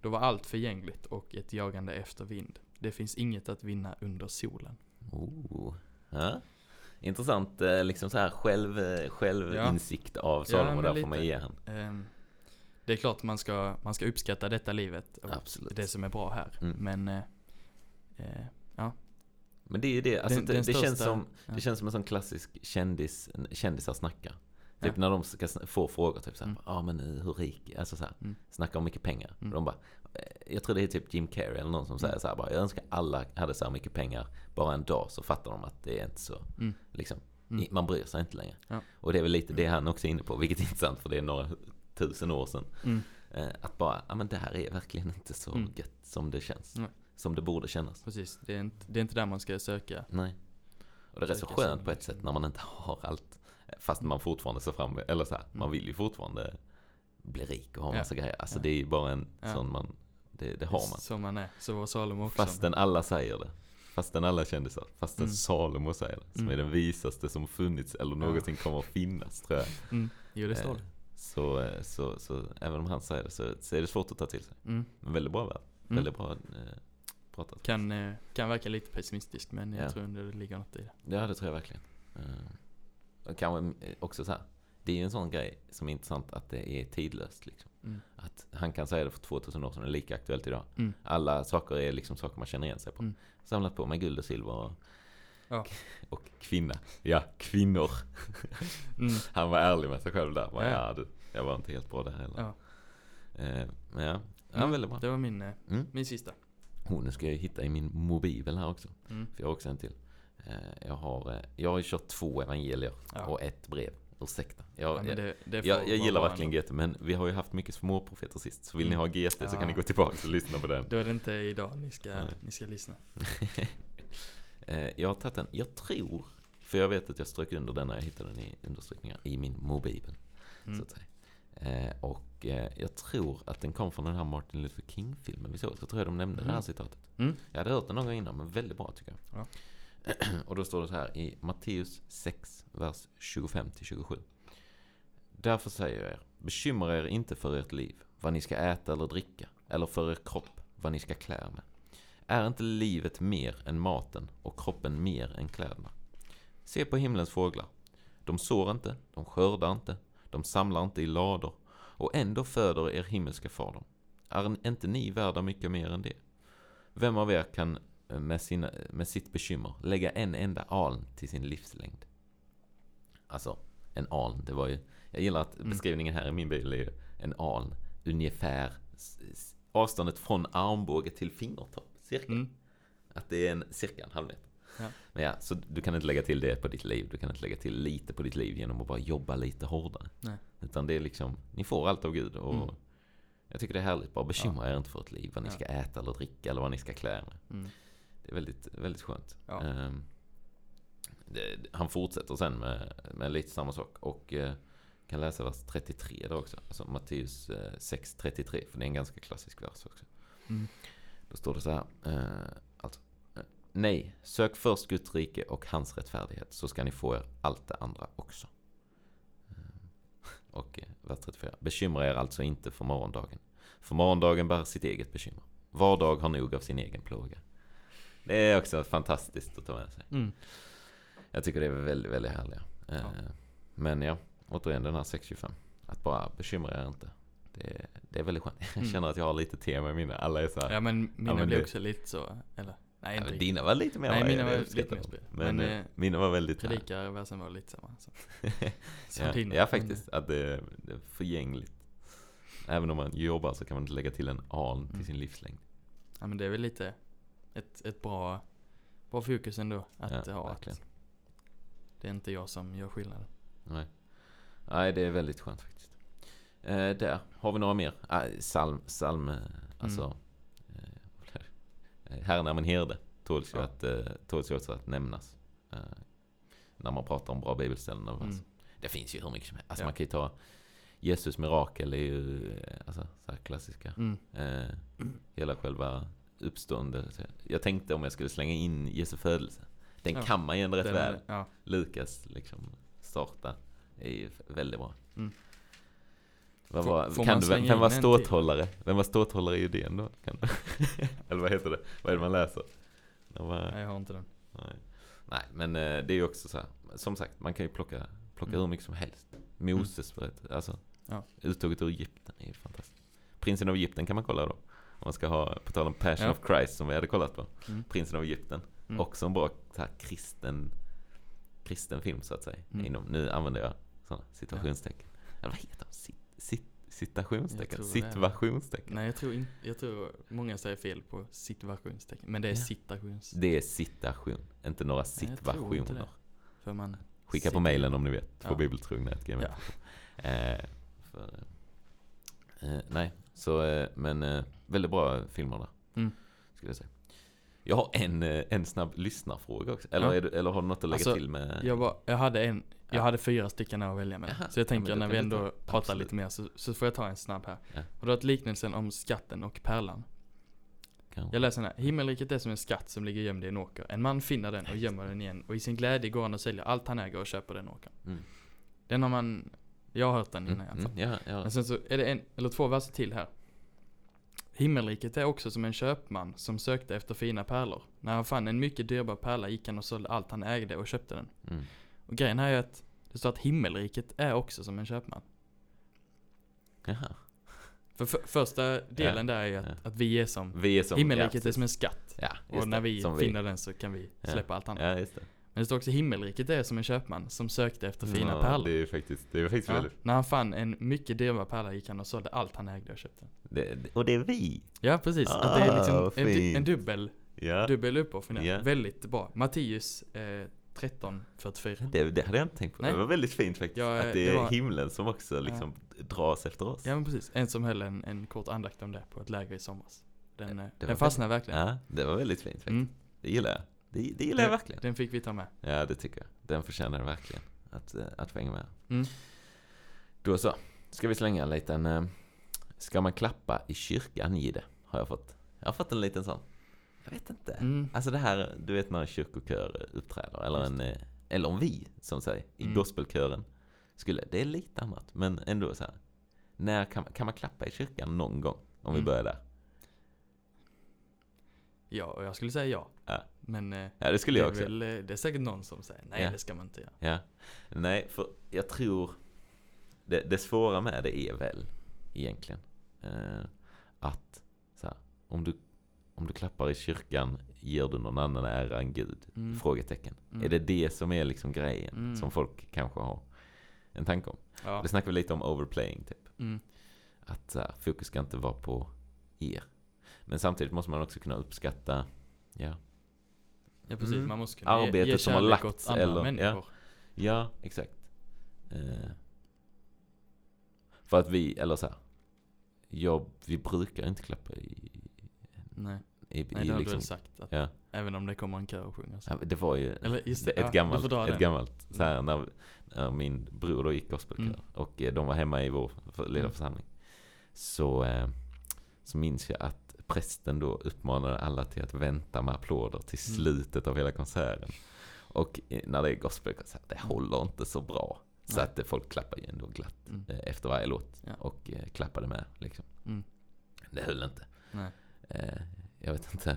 B: då var allt förgängligt och ett jagande efter vind. Det finns inget att vinna under solen.
A: Oh. Ja. Intressant, eh, liksom så här själv, eh, självinsikt av
B: Ja,
A: Salomo,
B: men
A: där får
B: lite.
A: man ge han.
B: Ehm, det är klart man ska, man ska uppskatta detta livet och
A: Absolut.
B: det som är bra här.
A: Mm.
B: Men, eh, eh, ja.
A: Men det är ju det, alltså
B: Den-
A: det,
B: den
A: det, känns som,
B: ja.
A: det känns som en sån klassisk kändis, kändisar snackar.
B: Ja.
A: Typ när de ska få frågor, typ såhär,
B: Mm.
A: ja men eh, hur rik, alltså såhär,
B: Mm.
A: snacka om mycket pengar.
B: Mm.
A: De bara, eh, jag tror det är typ Jim Carrey eller någon som säger såhär bara, jag önskar alla hade så här mycket pengar bara en dag så fattar de att det är inte så,
B: Mm.
A: liksom,
B: Mm.
A: man bryr sig inte längre.
B: Ja.
A: Och det är väl lite det han också är inne på, vilket är intressant för det är några tusen år sedan.
B: Mm.
A: Eh, Att bara, ja men det här är verkligen inte så
B: Mm.
A: gött som det känns.
B: Nej.
A: Som det borde kännas.
B: Precis, det är, inte, det är inte där man ska söka.
A: Nej. Och det är rätt så skönt på ett sätt när man inte har allt. Fast man fortfarande ser fram eller så här, man
B: Mm.
A: vill ju fortfarande bli rik och ha
B: Ja.
A: massa grejer. Alltså
B: Ja.
A: det är ju bara en
B: Ja.
A: sån man, det, det har man.
B: Som man är. Så var Salomo också.
A: Fastän alla säger det. Fastän alla kändisar. Fastän
B: Mm.
A: Salomo säger det. Som
B: Mm.
A: är den visaste som funnits eller
B: Ja.
A: någonsin kommer att finnas tror jag.
B: Mm. Jo, det står
A: Eh,
B: det.
A: Så, eh, så, så även om han säger det så, så är det svårt att ta till sig.
B: Mm.
A: Men väldigt bra värld.
B: Mm.
A: Väldigt bra eh, pratat.
B: Kan, eh, kan verka lite pessimistisk, men jag
A: Ja.
B: tror ändå det ligger något i det.
A: Ja, det tror jag verkligen. Eh, och kanske eh, också så här. Det är ju en sån grej som är intressant att det är tidlöst. Liksom.
B: Mm.
A: Att han kan säga det för 2000 år sedan, det är lika aktuellt idag.
B: Mm.
A: Alla saker är liksom saker man känner igen sig på.
B: Mm.
A: Samlat på med guld och silver och,
B: Ja.
A: och kvinna. Ja, kvinnor.
B: Mm.
A: Han var ärlig med sig själv där. Bara,
B: Ja.
A: ja, du, jag var inte helt bra där heller.
B: Ja.
A: Eh, men ja, ja
B: Mm.
A: väldigt bra.
B: Det var min,
A: Mm.
B: min sista.
A: Oh, nu ska jag hitta i min mobil här också.
B: Mm.
A: För jag har också en till. Eh, jag, har, eh, jag har kört två evangelier
B: Ja.
A: och ett brev. Ursäkta. Jag,
B: Ja, det, det
A: jag, jag gillar verkligen. GT, men vi har ju haft mycket småprofeter sist. Så vill ni
B: Mm.
A: ha GT så kan
B: Ja.
A: ni gå tillbaka och lyssna på den.
B: Då är det inte idag ni ska,
A: Nej.
B: ni ska lyssna.
A: Eh, jag har tagit den, jag tror, för jag vet att jag strök under den när jag hittade den i understrykningar i min mobil.
B: Mm.
A: Så att säga. Eh, och eh, jag tror att den kom från den här Martin Luther King-filmen vi såg. Så tror jag de nämnde det här
B: Mm.
A: citatet.
B: Mm.
A: Jag hade hört den någon gång innan, men väldigt bra tycker jag.
B: Ja.
A: och då står det så här i Matteus 6, vers 25-27. Därför säger jag er, bekymra er inte för ert liv, vad ni ska äta eller dricka, eller för er kropp, vad ni ska klä er med. Är inte livet mer än maten och kroppen mer än kläderna? Se på himlens fåglar. De sår inte, de skördar inte, de samlar inte i lador, och ändå föder er himmelska far dem. Är inte ni värda mycket mer än det? Vem av er kan eh, med, sina, med sitt bekymmer lägga en enda aln till sin livslängd? Alltså, en aln, det var ju... Jag gillar att
B: Mm.
A: beskrivningen här i min bil är ju en aln. Ungefär avståndet från armbåge till fingertopp, cirka.
B: Mm.
A: Att det är en cirka en halv meter.
B: Ja.
A: Men ja, så du kan inte lägga till det på ditt liv. Du kan inte lägga till lite på ditt liv genom att bara jobba lite hårdare.
B: Nej.
A: Utan det är liksom, ni får allt av Gud. Och
B: Mm.
A: jag tycker det är härligt. Bara bekymra er inte för ett liv. Vad ni
B: Ja.
A: ska äta eller dricka eller vad ni ska klä er med.
B: Mm.
A: Det är väldigt, väldigt skönt.
B: Ja.
A: Ehm, det, han fortsätter sen med, med lite samma sak. Och eh, kan läsa vers 33 där också. Alltså Matteus eh, 6.33. För det är en ganska klassisk vers också.
B: Mm.
A: Då står det så här. Eh, Nej, sök först Guds rike och hans rättfärdighet. Så ska ni få er allt det andra också. Eh, och eh, vers 34. Bekymra er alltså inte för morgondagen. För morgondagen bär sitt eget bekymmer. Var dag har nog av sin egen plåga. Det är också fantastiskt att ta med sig.
B: Mm.
A: Jag tycker det är väldigt, väldigt härliga. Eh,
B: Ja.
A: Men ja, återigen den här 625. Att bara bekymra er inte. Det, det är väldigt skönt. Jag
B: Mm.
A: känner att jag har lite tema i mina. Alla är så här.
B: Ja men mina
A: men
B: blir
A: det-
B: också lite så, eller nej inte riktigt.
A: dina var lite mer
B: Nej, mina var lite mer spel.
A: Men,
B: Men,
A: eh,
B: eh,
A: mina var väldigt.
B: Predikarversen var lite samma. Så.
A: ja,
B: Sardiner.
A: ja, faktiskt. Att det, är förgängligt. Även om man jobbar så kan man inte lägga till en an till
B: Mm.
A: sin livslängd.
B: Ja men det är väl lite ett, ett bra, bra fokus ändå. Att
A: Ja,
B: ha
A: verkligen.
B: att det är inte jag som gör skillnaden.
A: Nej. Nej, det är väldigt skönt faktiskt. Eh, där har vi några mer. Ah, psalm, psalm, eh, alltså. Eh, Herren är min herde. Tåls ju,
B: Ja.
A: att, eh, tåls ju också att nämnas. Eh, när man pratar om bra bibelställen.
B: Mm.
A: alltså. Det finns ju hur mycket som helst. Alltså
B: Ja.
A: man kan ju ta Jesus mirakel är ju eh, alltså, så klassiska.
B: Mm.
A: Eh, hela själva uppståndelse. Jag tänkte om jag skulle slänga in Jesu födelse. Den
B: Ja.
A: kan man ju ändå rätt väl.
B: Ja.
A: Lukas liksom starta är ju väldigt bra.
B: Mm.
A: Vad var,
B: får
A: kan du, vem var
B: till?
A: ståthållare? Vem var ståthållare i idén då? Kan du? Eller vad heter det? Vad är det man läser? Det var,
B: Nej jag har inte den.
A: nej. nej, men eh, det är ju också så här. Som sagt, man kan ju plocka, plocka
B: Mm.
A: hur mycket som helst. Moses berättelse, alltså.
B: Ja.
A: Uttåget ur Egypten är ju fantastiskt. Prinsen av Egypten kan man kolla då. Om man ska ha, på tal om Passion
B: Ja.
A: of Christ som vi hade kollat på.
B: Mm.
A: Prinsen av Egypten.
B: Mm.
A: Också en bra så här, kristen, kristen film så att säga.
B: Mm.
A: Inom, nu använder jag sådana citationstecken. Eller vad heter de?
B: Jag
A: citationstecken? Situationstecken?
B: Nej jag tror, in, jag tror många säger fel på situationstecken. Men det är
A: Ja.
B: citations...
A: Det är citation, inte några
B: tror inte
A: situationer.
B: det. För man...
A: Skicka på
B: Situa-
A: mailen om ni vet.
B: Ja.
A: På bibeltrogna.gmail.
B: Ja.
A: Eh, för, eh, nej, så eh, men eh, väldigt bra filmer där.
B: Mm.
A: Skulle jag säga. Jag har en, eh, en snabb lyssnarfråga också. Eller,
B: Ja.
A: du, eller har du något att lägga
B: Alltså,
A: till med?
B: Jag, var, jag hade en, jag
A: Ja.
B: hade fyra stycken att välja med.
A: Jaha,
B: Så jag
A: ja,
B: tänker
A: då
B: när vi
A: du
B: ändå
A: ta-
B: pratar
A: absolut.
B: lite mer så, så får jag ta en snabb här.
A: Ja.
B: Och då har liknelsen om skatten och pärlan.
A: Kanske.
B: Jag läser den här. Himmelriket är som en skatt som ligger gömd i en åker. En man finner den och gömmer den igen. Och i sin glädje går han och säljer allt han äger och köper den åkern.
A: Mm.
B: Den har man, jag har hört den
A: Mm,
B: innan i alla fall.
A: mm, ja, ja.
B: Men sen så är det en, eller två verser till här. Himmelriket är också som en köpman som sökte efter fina pärlor. När han fann en mycket dyrbar pärla gick han och sålde allt han ägde och köpte den.
A: Mm.
B: Och grejen här är att det står att himmelriket är också som en köpman.
A: Jaha.
B: För, för första delen där är ju att,
A: ja.
B: att vi är som,
A: Vi är som...
B: himmelriket
A: ja,
B: är som en skatt.
A: Ja,
B: Och när vi finner den så kan vi
A: Ja.
B: släppa allt annat.
A: Ja, just det.
B: Men det står också himmelriket är som en köpman som sökte efter fina
A: ja,
B: pärlor.
A: Det är faktiskt, det är faktiskt
B: Ja,
A: väldigt...
B: när han fann en mycket dyrbar pärla gick han och sålde allt han ägde och köpte.
A: Det, och det är vi!
B: Ja precis, att det är
A: Ah,
B: liksom en, en dubbel,
A: Ja.
B: dubbel uppoffring.
A: Ja.
B: Väldigt bra. Matteus eh, 1344.
A: Det, det hade jag inte tänkt på.
B: Nej.
A: Det var väldigt fint faktiskt.
B: Ja,
A: att det
B: det
A: är
B: var-
A: himlen som också liksom dras efter oss.
B: Ja men precis, en som höll en, en kort andakt om det på ett läger i somras. Den, eh,
A: det
B: den fastnade verkligen.
A: Ja, det var väldigt fint faktiskt.
B: Mm.
A: Det gillar jag. Det, det gillar jag verkligen.
B: Den fick vi ta med.
A: Ja, det tycker jag. Den förtjänar verkligen att, eh, att få hänga med.
B: Mm.
A: Då så. Ska vi slänga en liten... eh, Ska man klappa i kyrkan, Gide? Har jag fått. Jag har fått en liten sån. Jag vet inte.
B: Mm.
A: Alltså det här, du vet när en kyrkokör uppträder. Eller, en, eh, eller om vi, som säger, i
B: Mm.
A: gospelkören. Skulle, det är lite annat, men ändå så här. När kan, man- kan man klappa i kyrkan någon gång? Om vi
B: Mm.
A: börjar där.
B: Ja, och jag skulle säga ja.
A: Ja.
B: Men eh,
A: Ja, det skulle
B: det,
A: jag också.
B: väl, eh, det är säkert någon som säger nej
A: Ja.
B: det ska man inte göra.
A: Ja. Nej, för jag tror det, det svåra med det är väl egentligen eh, att så här, om, du, om du klappar i kyrkan ger du någon annan ära än Gud?
B: Mm.
A: Frågetecken.
B: Mm.
A: Är det det som är liksom grejen
B: Mm.
A: som folk kanske har en tanke om?
B: Ja.
A: Det snackar vi lite om overplaying typ.
B: Mm.
A: Att här, fokus ska inte vara på er. Men samtidigt måste man också kunna uppskatta, ja,
B: Ja precis,
A: Mm.
B: man måste kunna ge,
A: Arbetet
B: ge
A: som har lagts
B: åt andra
A: eller- ja.
B: människor.
A: Ja, exakt. Eh, för att vi, eller så här, jag, vi brukar inte klappa i,
B: Nej,
A: i,
B: Nej
A: i
B: det har du
A: liksom,
B: väl sagt. Att
A: ja.
B: Även om det kommer en kör och sjunger. Så.
A: Ja, Det var ju
B: Eller just det,
A: ett
B: ja, du
A: gammalt, ett
B: den.
A: gammalt så här, när, när min bror då gick gospelkör
B: Mm.
A: och eh, de var hemma i vår lilla
B: Mm.
A: Så, eh, så minns jag att prästen då uppmanade alla till att vänta med applåder till
B: Mm.
A: slutet av hela konserten. Och eh, när det är gospelkonsert, det håller inte så bra. Så
B: Nej.
A: att folk klappar ju ändå glatt
B: Mm.
A: efter varje låt.
B: Ja.
A: Och klappade med liksom.
B: Mm.
A: Det höll inte.
B: Nej.
A: Jag vet inte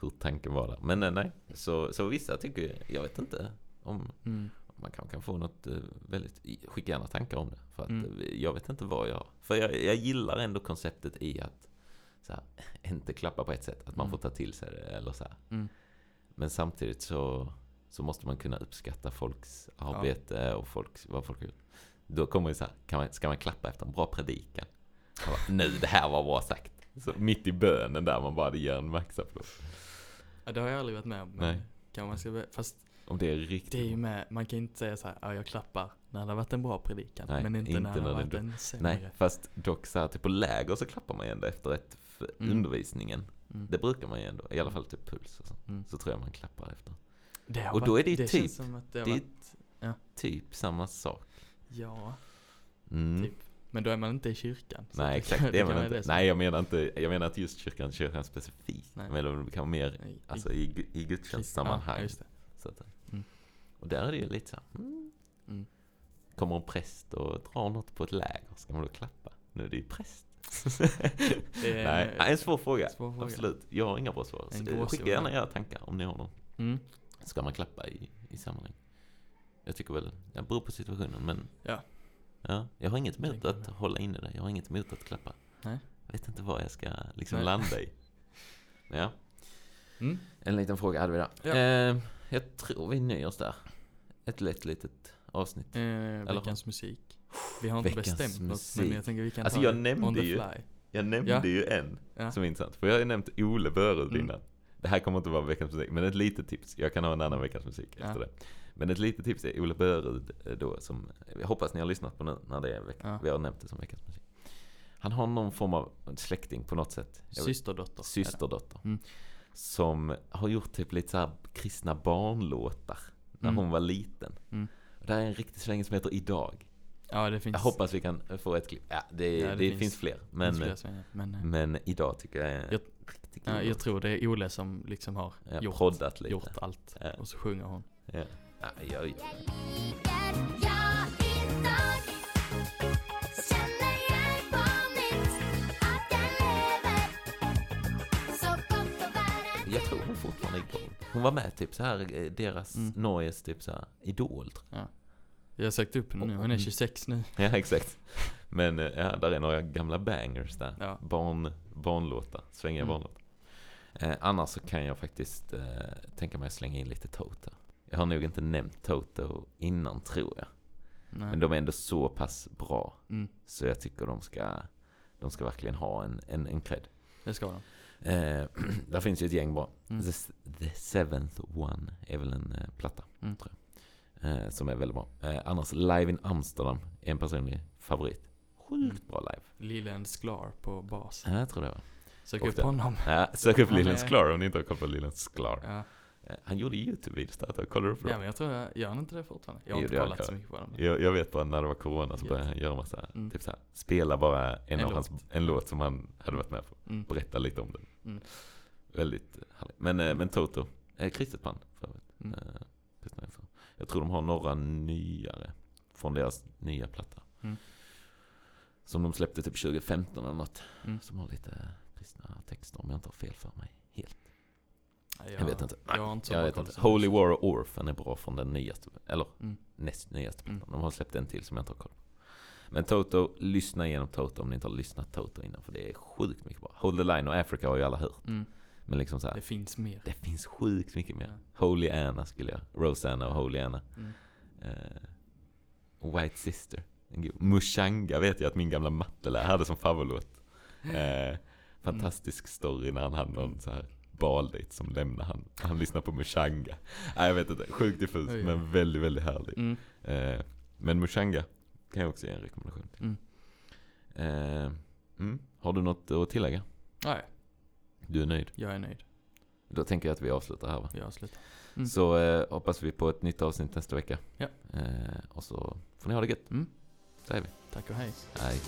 A: hur tanken var där. Men eh, nej, så, så vissa tycker jag, vet inte om
B: Mm.
A: man kan, kan få något eh, väldigt, skicka gärna tankar om det. För att
B: Mm.
A: eh, jag vet inte vad jag, för jag, jag gillar ändå konceptet i att så här, inte klappa på ett sätt, att man
B: Mm.
A: får ta till sig det eller så här.
B: Mm.
A: Men samtidigt så, så måste man kunna uppskatta folks arbete och folks, vad folk har gjort. Då kommer ju så här, kan man, ska man klappa efter en bra predikan? Bara, nu, det här var bra sagt. Så mitt i bönen där man bara ger en maxapplåd.
B: Ja, det har jag aldrig varit med om.
A: Nej.
B: Kan man ska, fast
A: Om det är riktigt
B: det är ju med, man kan inte säga så här, ja jag klappar när det har varit en bra predikan.
A: Nej,
B: men inte,
A: inte
B: när det har varit en sämre.
A: Nej, fast dock så här, typ på läger så klappar man ju ändå efter ett
B: Mm.
A: undervisningen.
B: Mm.
A: Det brukar man ju ändå, i alla fall typ puls och så.
B: Mm.
A: Så tror jag man klappar efter.
B: Det har
A: Och då är det ju
B: det
A: typ-
B: det
A: det
B: varit,
A: Typ samma sak.
B: ja,
A: Mm.
B: Typ. Men då är man inte i kyrkan.
A: Nej exakt, det är man inte.
B: det
A: Nej jag menar inte, jag menar inte just kyrkan, kyrkan specifikt.
B: Nej.
A: Men det kan vara mer,
B: Nej, i-
A: alltså i, i gudstjänstsammanhang.
B: Ja,
A: så att,
B: Mm.
A: Och där är det ju lite så här, mm.
B: Mm.
A: Kommer en präst och drar något på ett läger, ska man då klappa? Nu är det ju präst.
B: Det är
A: Nej, en svår fråga.
B: svår fråga.
A: Absolut, jag har inga bra svar.
B: En
A: Så, Skicka gärna era tankar om ni har någon.
B: Mm.
A: Ska man klappa i, i sammanhang? Jag tycker väl, det beror på situationen men
B: Ja.
A: Ja, Jag har inget emot att hålla inne det, jag har inget emot att klappa
B: Nej.
A: Jag vet inte vad jag ska liksom
B: Nej.
A: landa i Ja,
B: Mm.
A: en liten fråga hade vi där
B: Ja.
A: eh, Jag tror vi nöjer oss där Ett lätt litet avsnitt
B: Eh, veckans musik. Vi har inte
A: Veckans
B: bestämt något,
A: musik.
B: men jag tänker vi kan
A: Alltså,
B: ta
A: jag
B: det
A: nämnde
B: on the
A: ju-
B: fly.
A: Jag nämnde
B: Ja.
A: ju en
B: Ja.
A: som är intressant För jag har ju nämnt Ole Börud
B: Mm.
A: innan Det här kommer inte vara veckans musik, men ett litet tips Jag kan ha en annan veckans musik
B: Ja.
A: efter det Men ett litet tips är Ole Börud eh, då som Jag hoppas ni har lyssnat på nu när det är veck-
B: Ja.
A: Vi har nämnt det som veckans musik Han har någon form av släkting på något sätt
B: Systerdotter.
A: Systerdotter
B: Mm.
A: Som har gjort typ lite så här kristna barnlåtar När
B: Mm.
A: hon var liten
B: Mm.
A: Det här är en riktig släng som heter Idag
B: Ja, det finns.
A: Jag hoppas vi kan få ett klipp Ja, det,
B: Ja, det
A: det, finns,
B: finns-
A: fler Men,
B: finns svängar, men,
A: men idag tycker jag är
B: Jag-
A: riktigt
B: ja, jag tror det är Ole som liksom har
A: Ja,
B: gjort,
A: proddat lite.
B: gjort allt.
A: Ja.
B: Och så sjunger hon.
A: Ja. Ja, jag, jag, jag tror hon fortfarande är igång. Hon var med typ så här eh, deras,
B: Mm.
A: Norges typ så här Idol tror
B: Jag har sökt upp henne nu, hon är 26 nu.
A: jag. Ja exakt. Men eh, ja, där är några gamla bangers där.
B: Ja.
A: Barn, barnlåtar, svängiga
B: Mm.
A: barnlåtar. Eh, annars så kan jag faktiskt eh, tänka mig att slänga in lite Toto. Jag har nog inte nämnt Toto innan tror jag.
B: Nej.
A: Men de är ändå så pass bra.
B: Mm,
A: Så jag tycker de ska, de ska verkligen ha en, en, en cred.
B: det ska de.
A: Eh, där finns ju ett gäng bra.
B: Mm.
A: The, the Seventh One är väl en eh, platta,
B: Mm.
A: tror jag. Eh, som är väldigt bra. Eh, annars Live in Amsterdam är en personlig favorit. Sjukt bra live.
B: Leland Sklar på bas.
A: Ja, jag tror det var.
B: Sök upp
A: det-
B: honom.
A: Ja, sök upp Leland Sklar om ni inte har koll på Leland Sklar.
B: Ja.
A: Eh, han gjorde YouTube-videos där, kollar du upp
B: ja,
A: dem?
B: men jag tror jag, gör han inte det fortfarande? Jag har
A: Jo,
B: inte
A: det
B: kollat så mycket på dem.
A: Jag, jag vet bara när det var corona så började han göra massa,
B: Mm.
A: typ såhär, spela bara en,
B: En
A: av hans,
B: låt.
A: en låt som han hade varit med på.
B: Mm.
A: Berätta lite om den.
B: Mm.
A: Väldigt eh, härligt. Men, eh, men Toto, kristet band för övrigt.
B: Mm.
A: Jag tror de har några nyare från deras nya platta.
B: Mm.
A: Som de släppte typ 2015 eller något.
B: Mm.
A: Som har lite kristna texter om jag inte har fel för mig. Helt.
B: Nej,
A: Jag vet inte.
B: Jag har inte
A: Jag vet inte. Holy. War och Orphan är bra från den nyaste, eller
B: Mm.
A: näst nyaste plattan.
B: Mm.
A: De har släppt en till som jag inte har koll på. Men Toto, lyssna igenom Toto om ni inte har lyssnat Toto innan. För det är sjukt mycket bra. Hold the line och Africa har ju alla hört.
B: Mm.
A: Men liksom så här,
B: Det finns mer.
A: det finns sjukt mycket mer.
B: Ja.
A: Holy Anna skulle jag. Rosanna och Holy Anna.
B: Mm.
A: Eh, White Sister. Mushanga vet jag att min gamla mattelärare hade som favoritlåt. Eh, fantastisk story när han hade någon så här baldejt som lämnar han. Han lyssnar på Mushanga. Nej jag vet inte, sjukt diffus
B: Oj, oj.
A: men väldigt, väldigt härlig.
B: Mm.
A: Eh, men Mushanga kan jag också ge en rekommendation till.
B: Mm.
A: Eh, mm. Har du något att tillägga?
B: Nej,
A: Du är nöjd?
B: jag är nöjd.
A: Då tänker jag att vi avslutar här va?
B: Jag avslutar. Mm.
A: Så eh, hoppas vi på ett nytt avsnitt nästa vecka.
B: Ja.
A: Eh, och så får ni ha det gött.
B: Mm.
A: Säger vi.
B: Tack och hej.
A: Hej.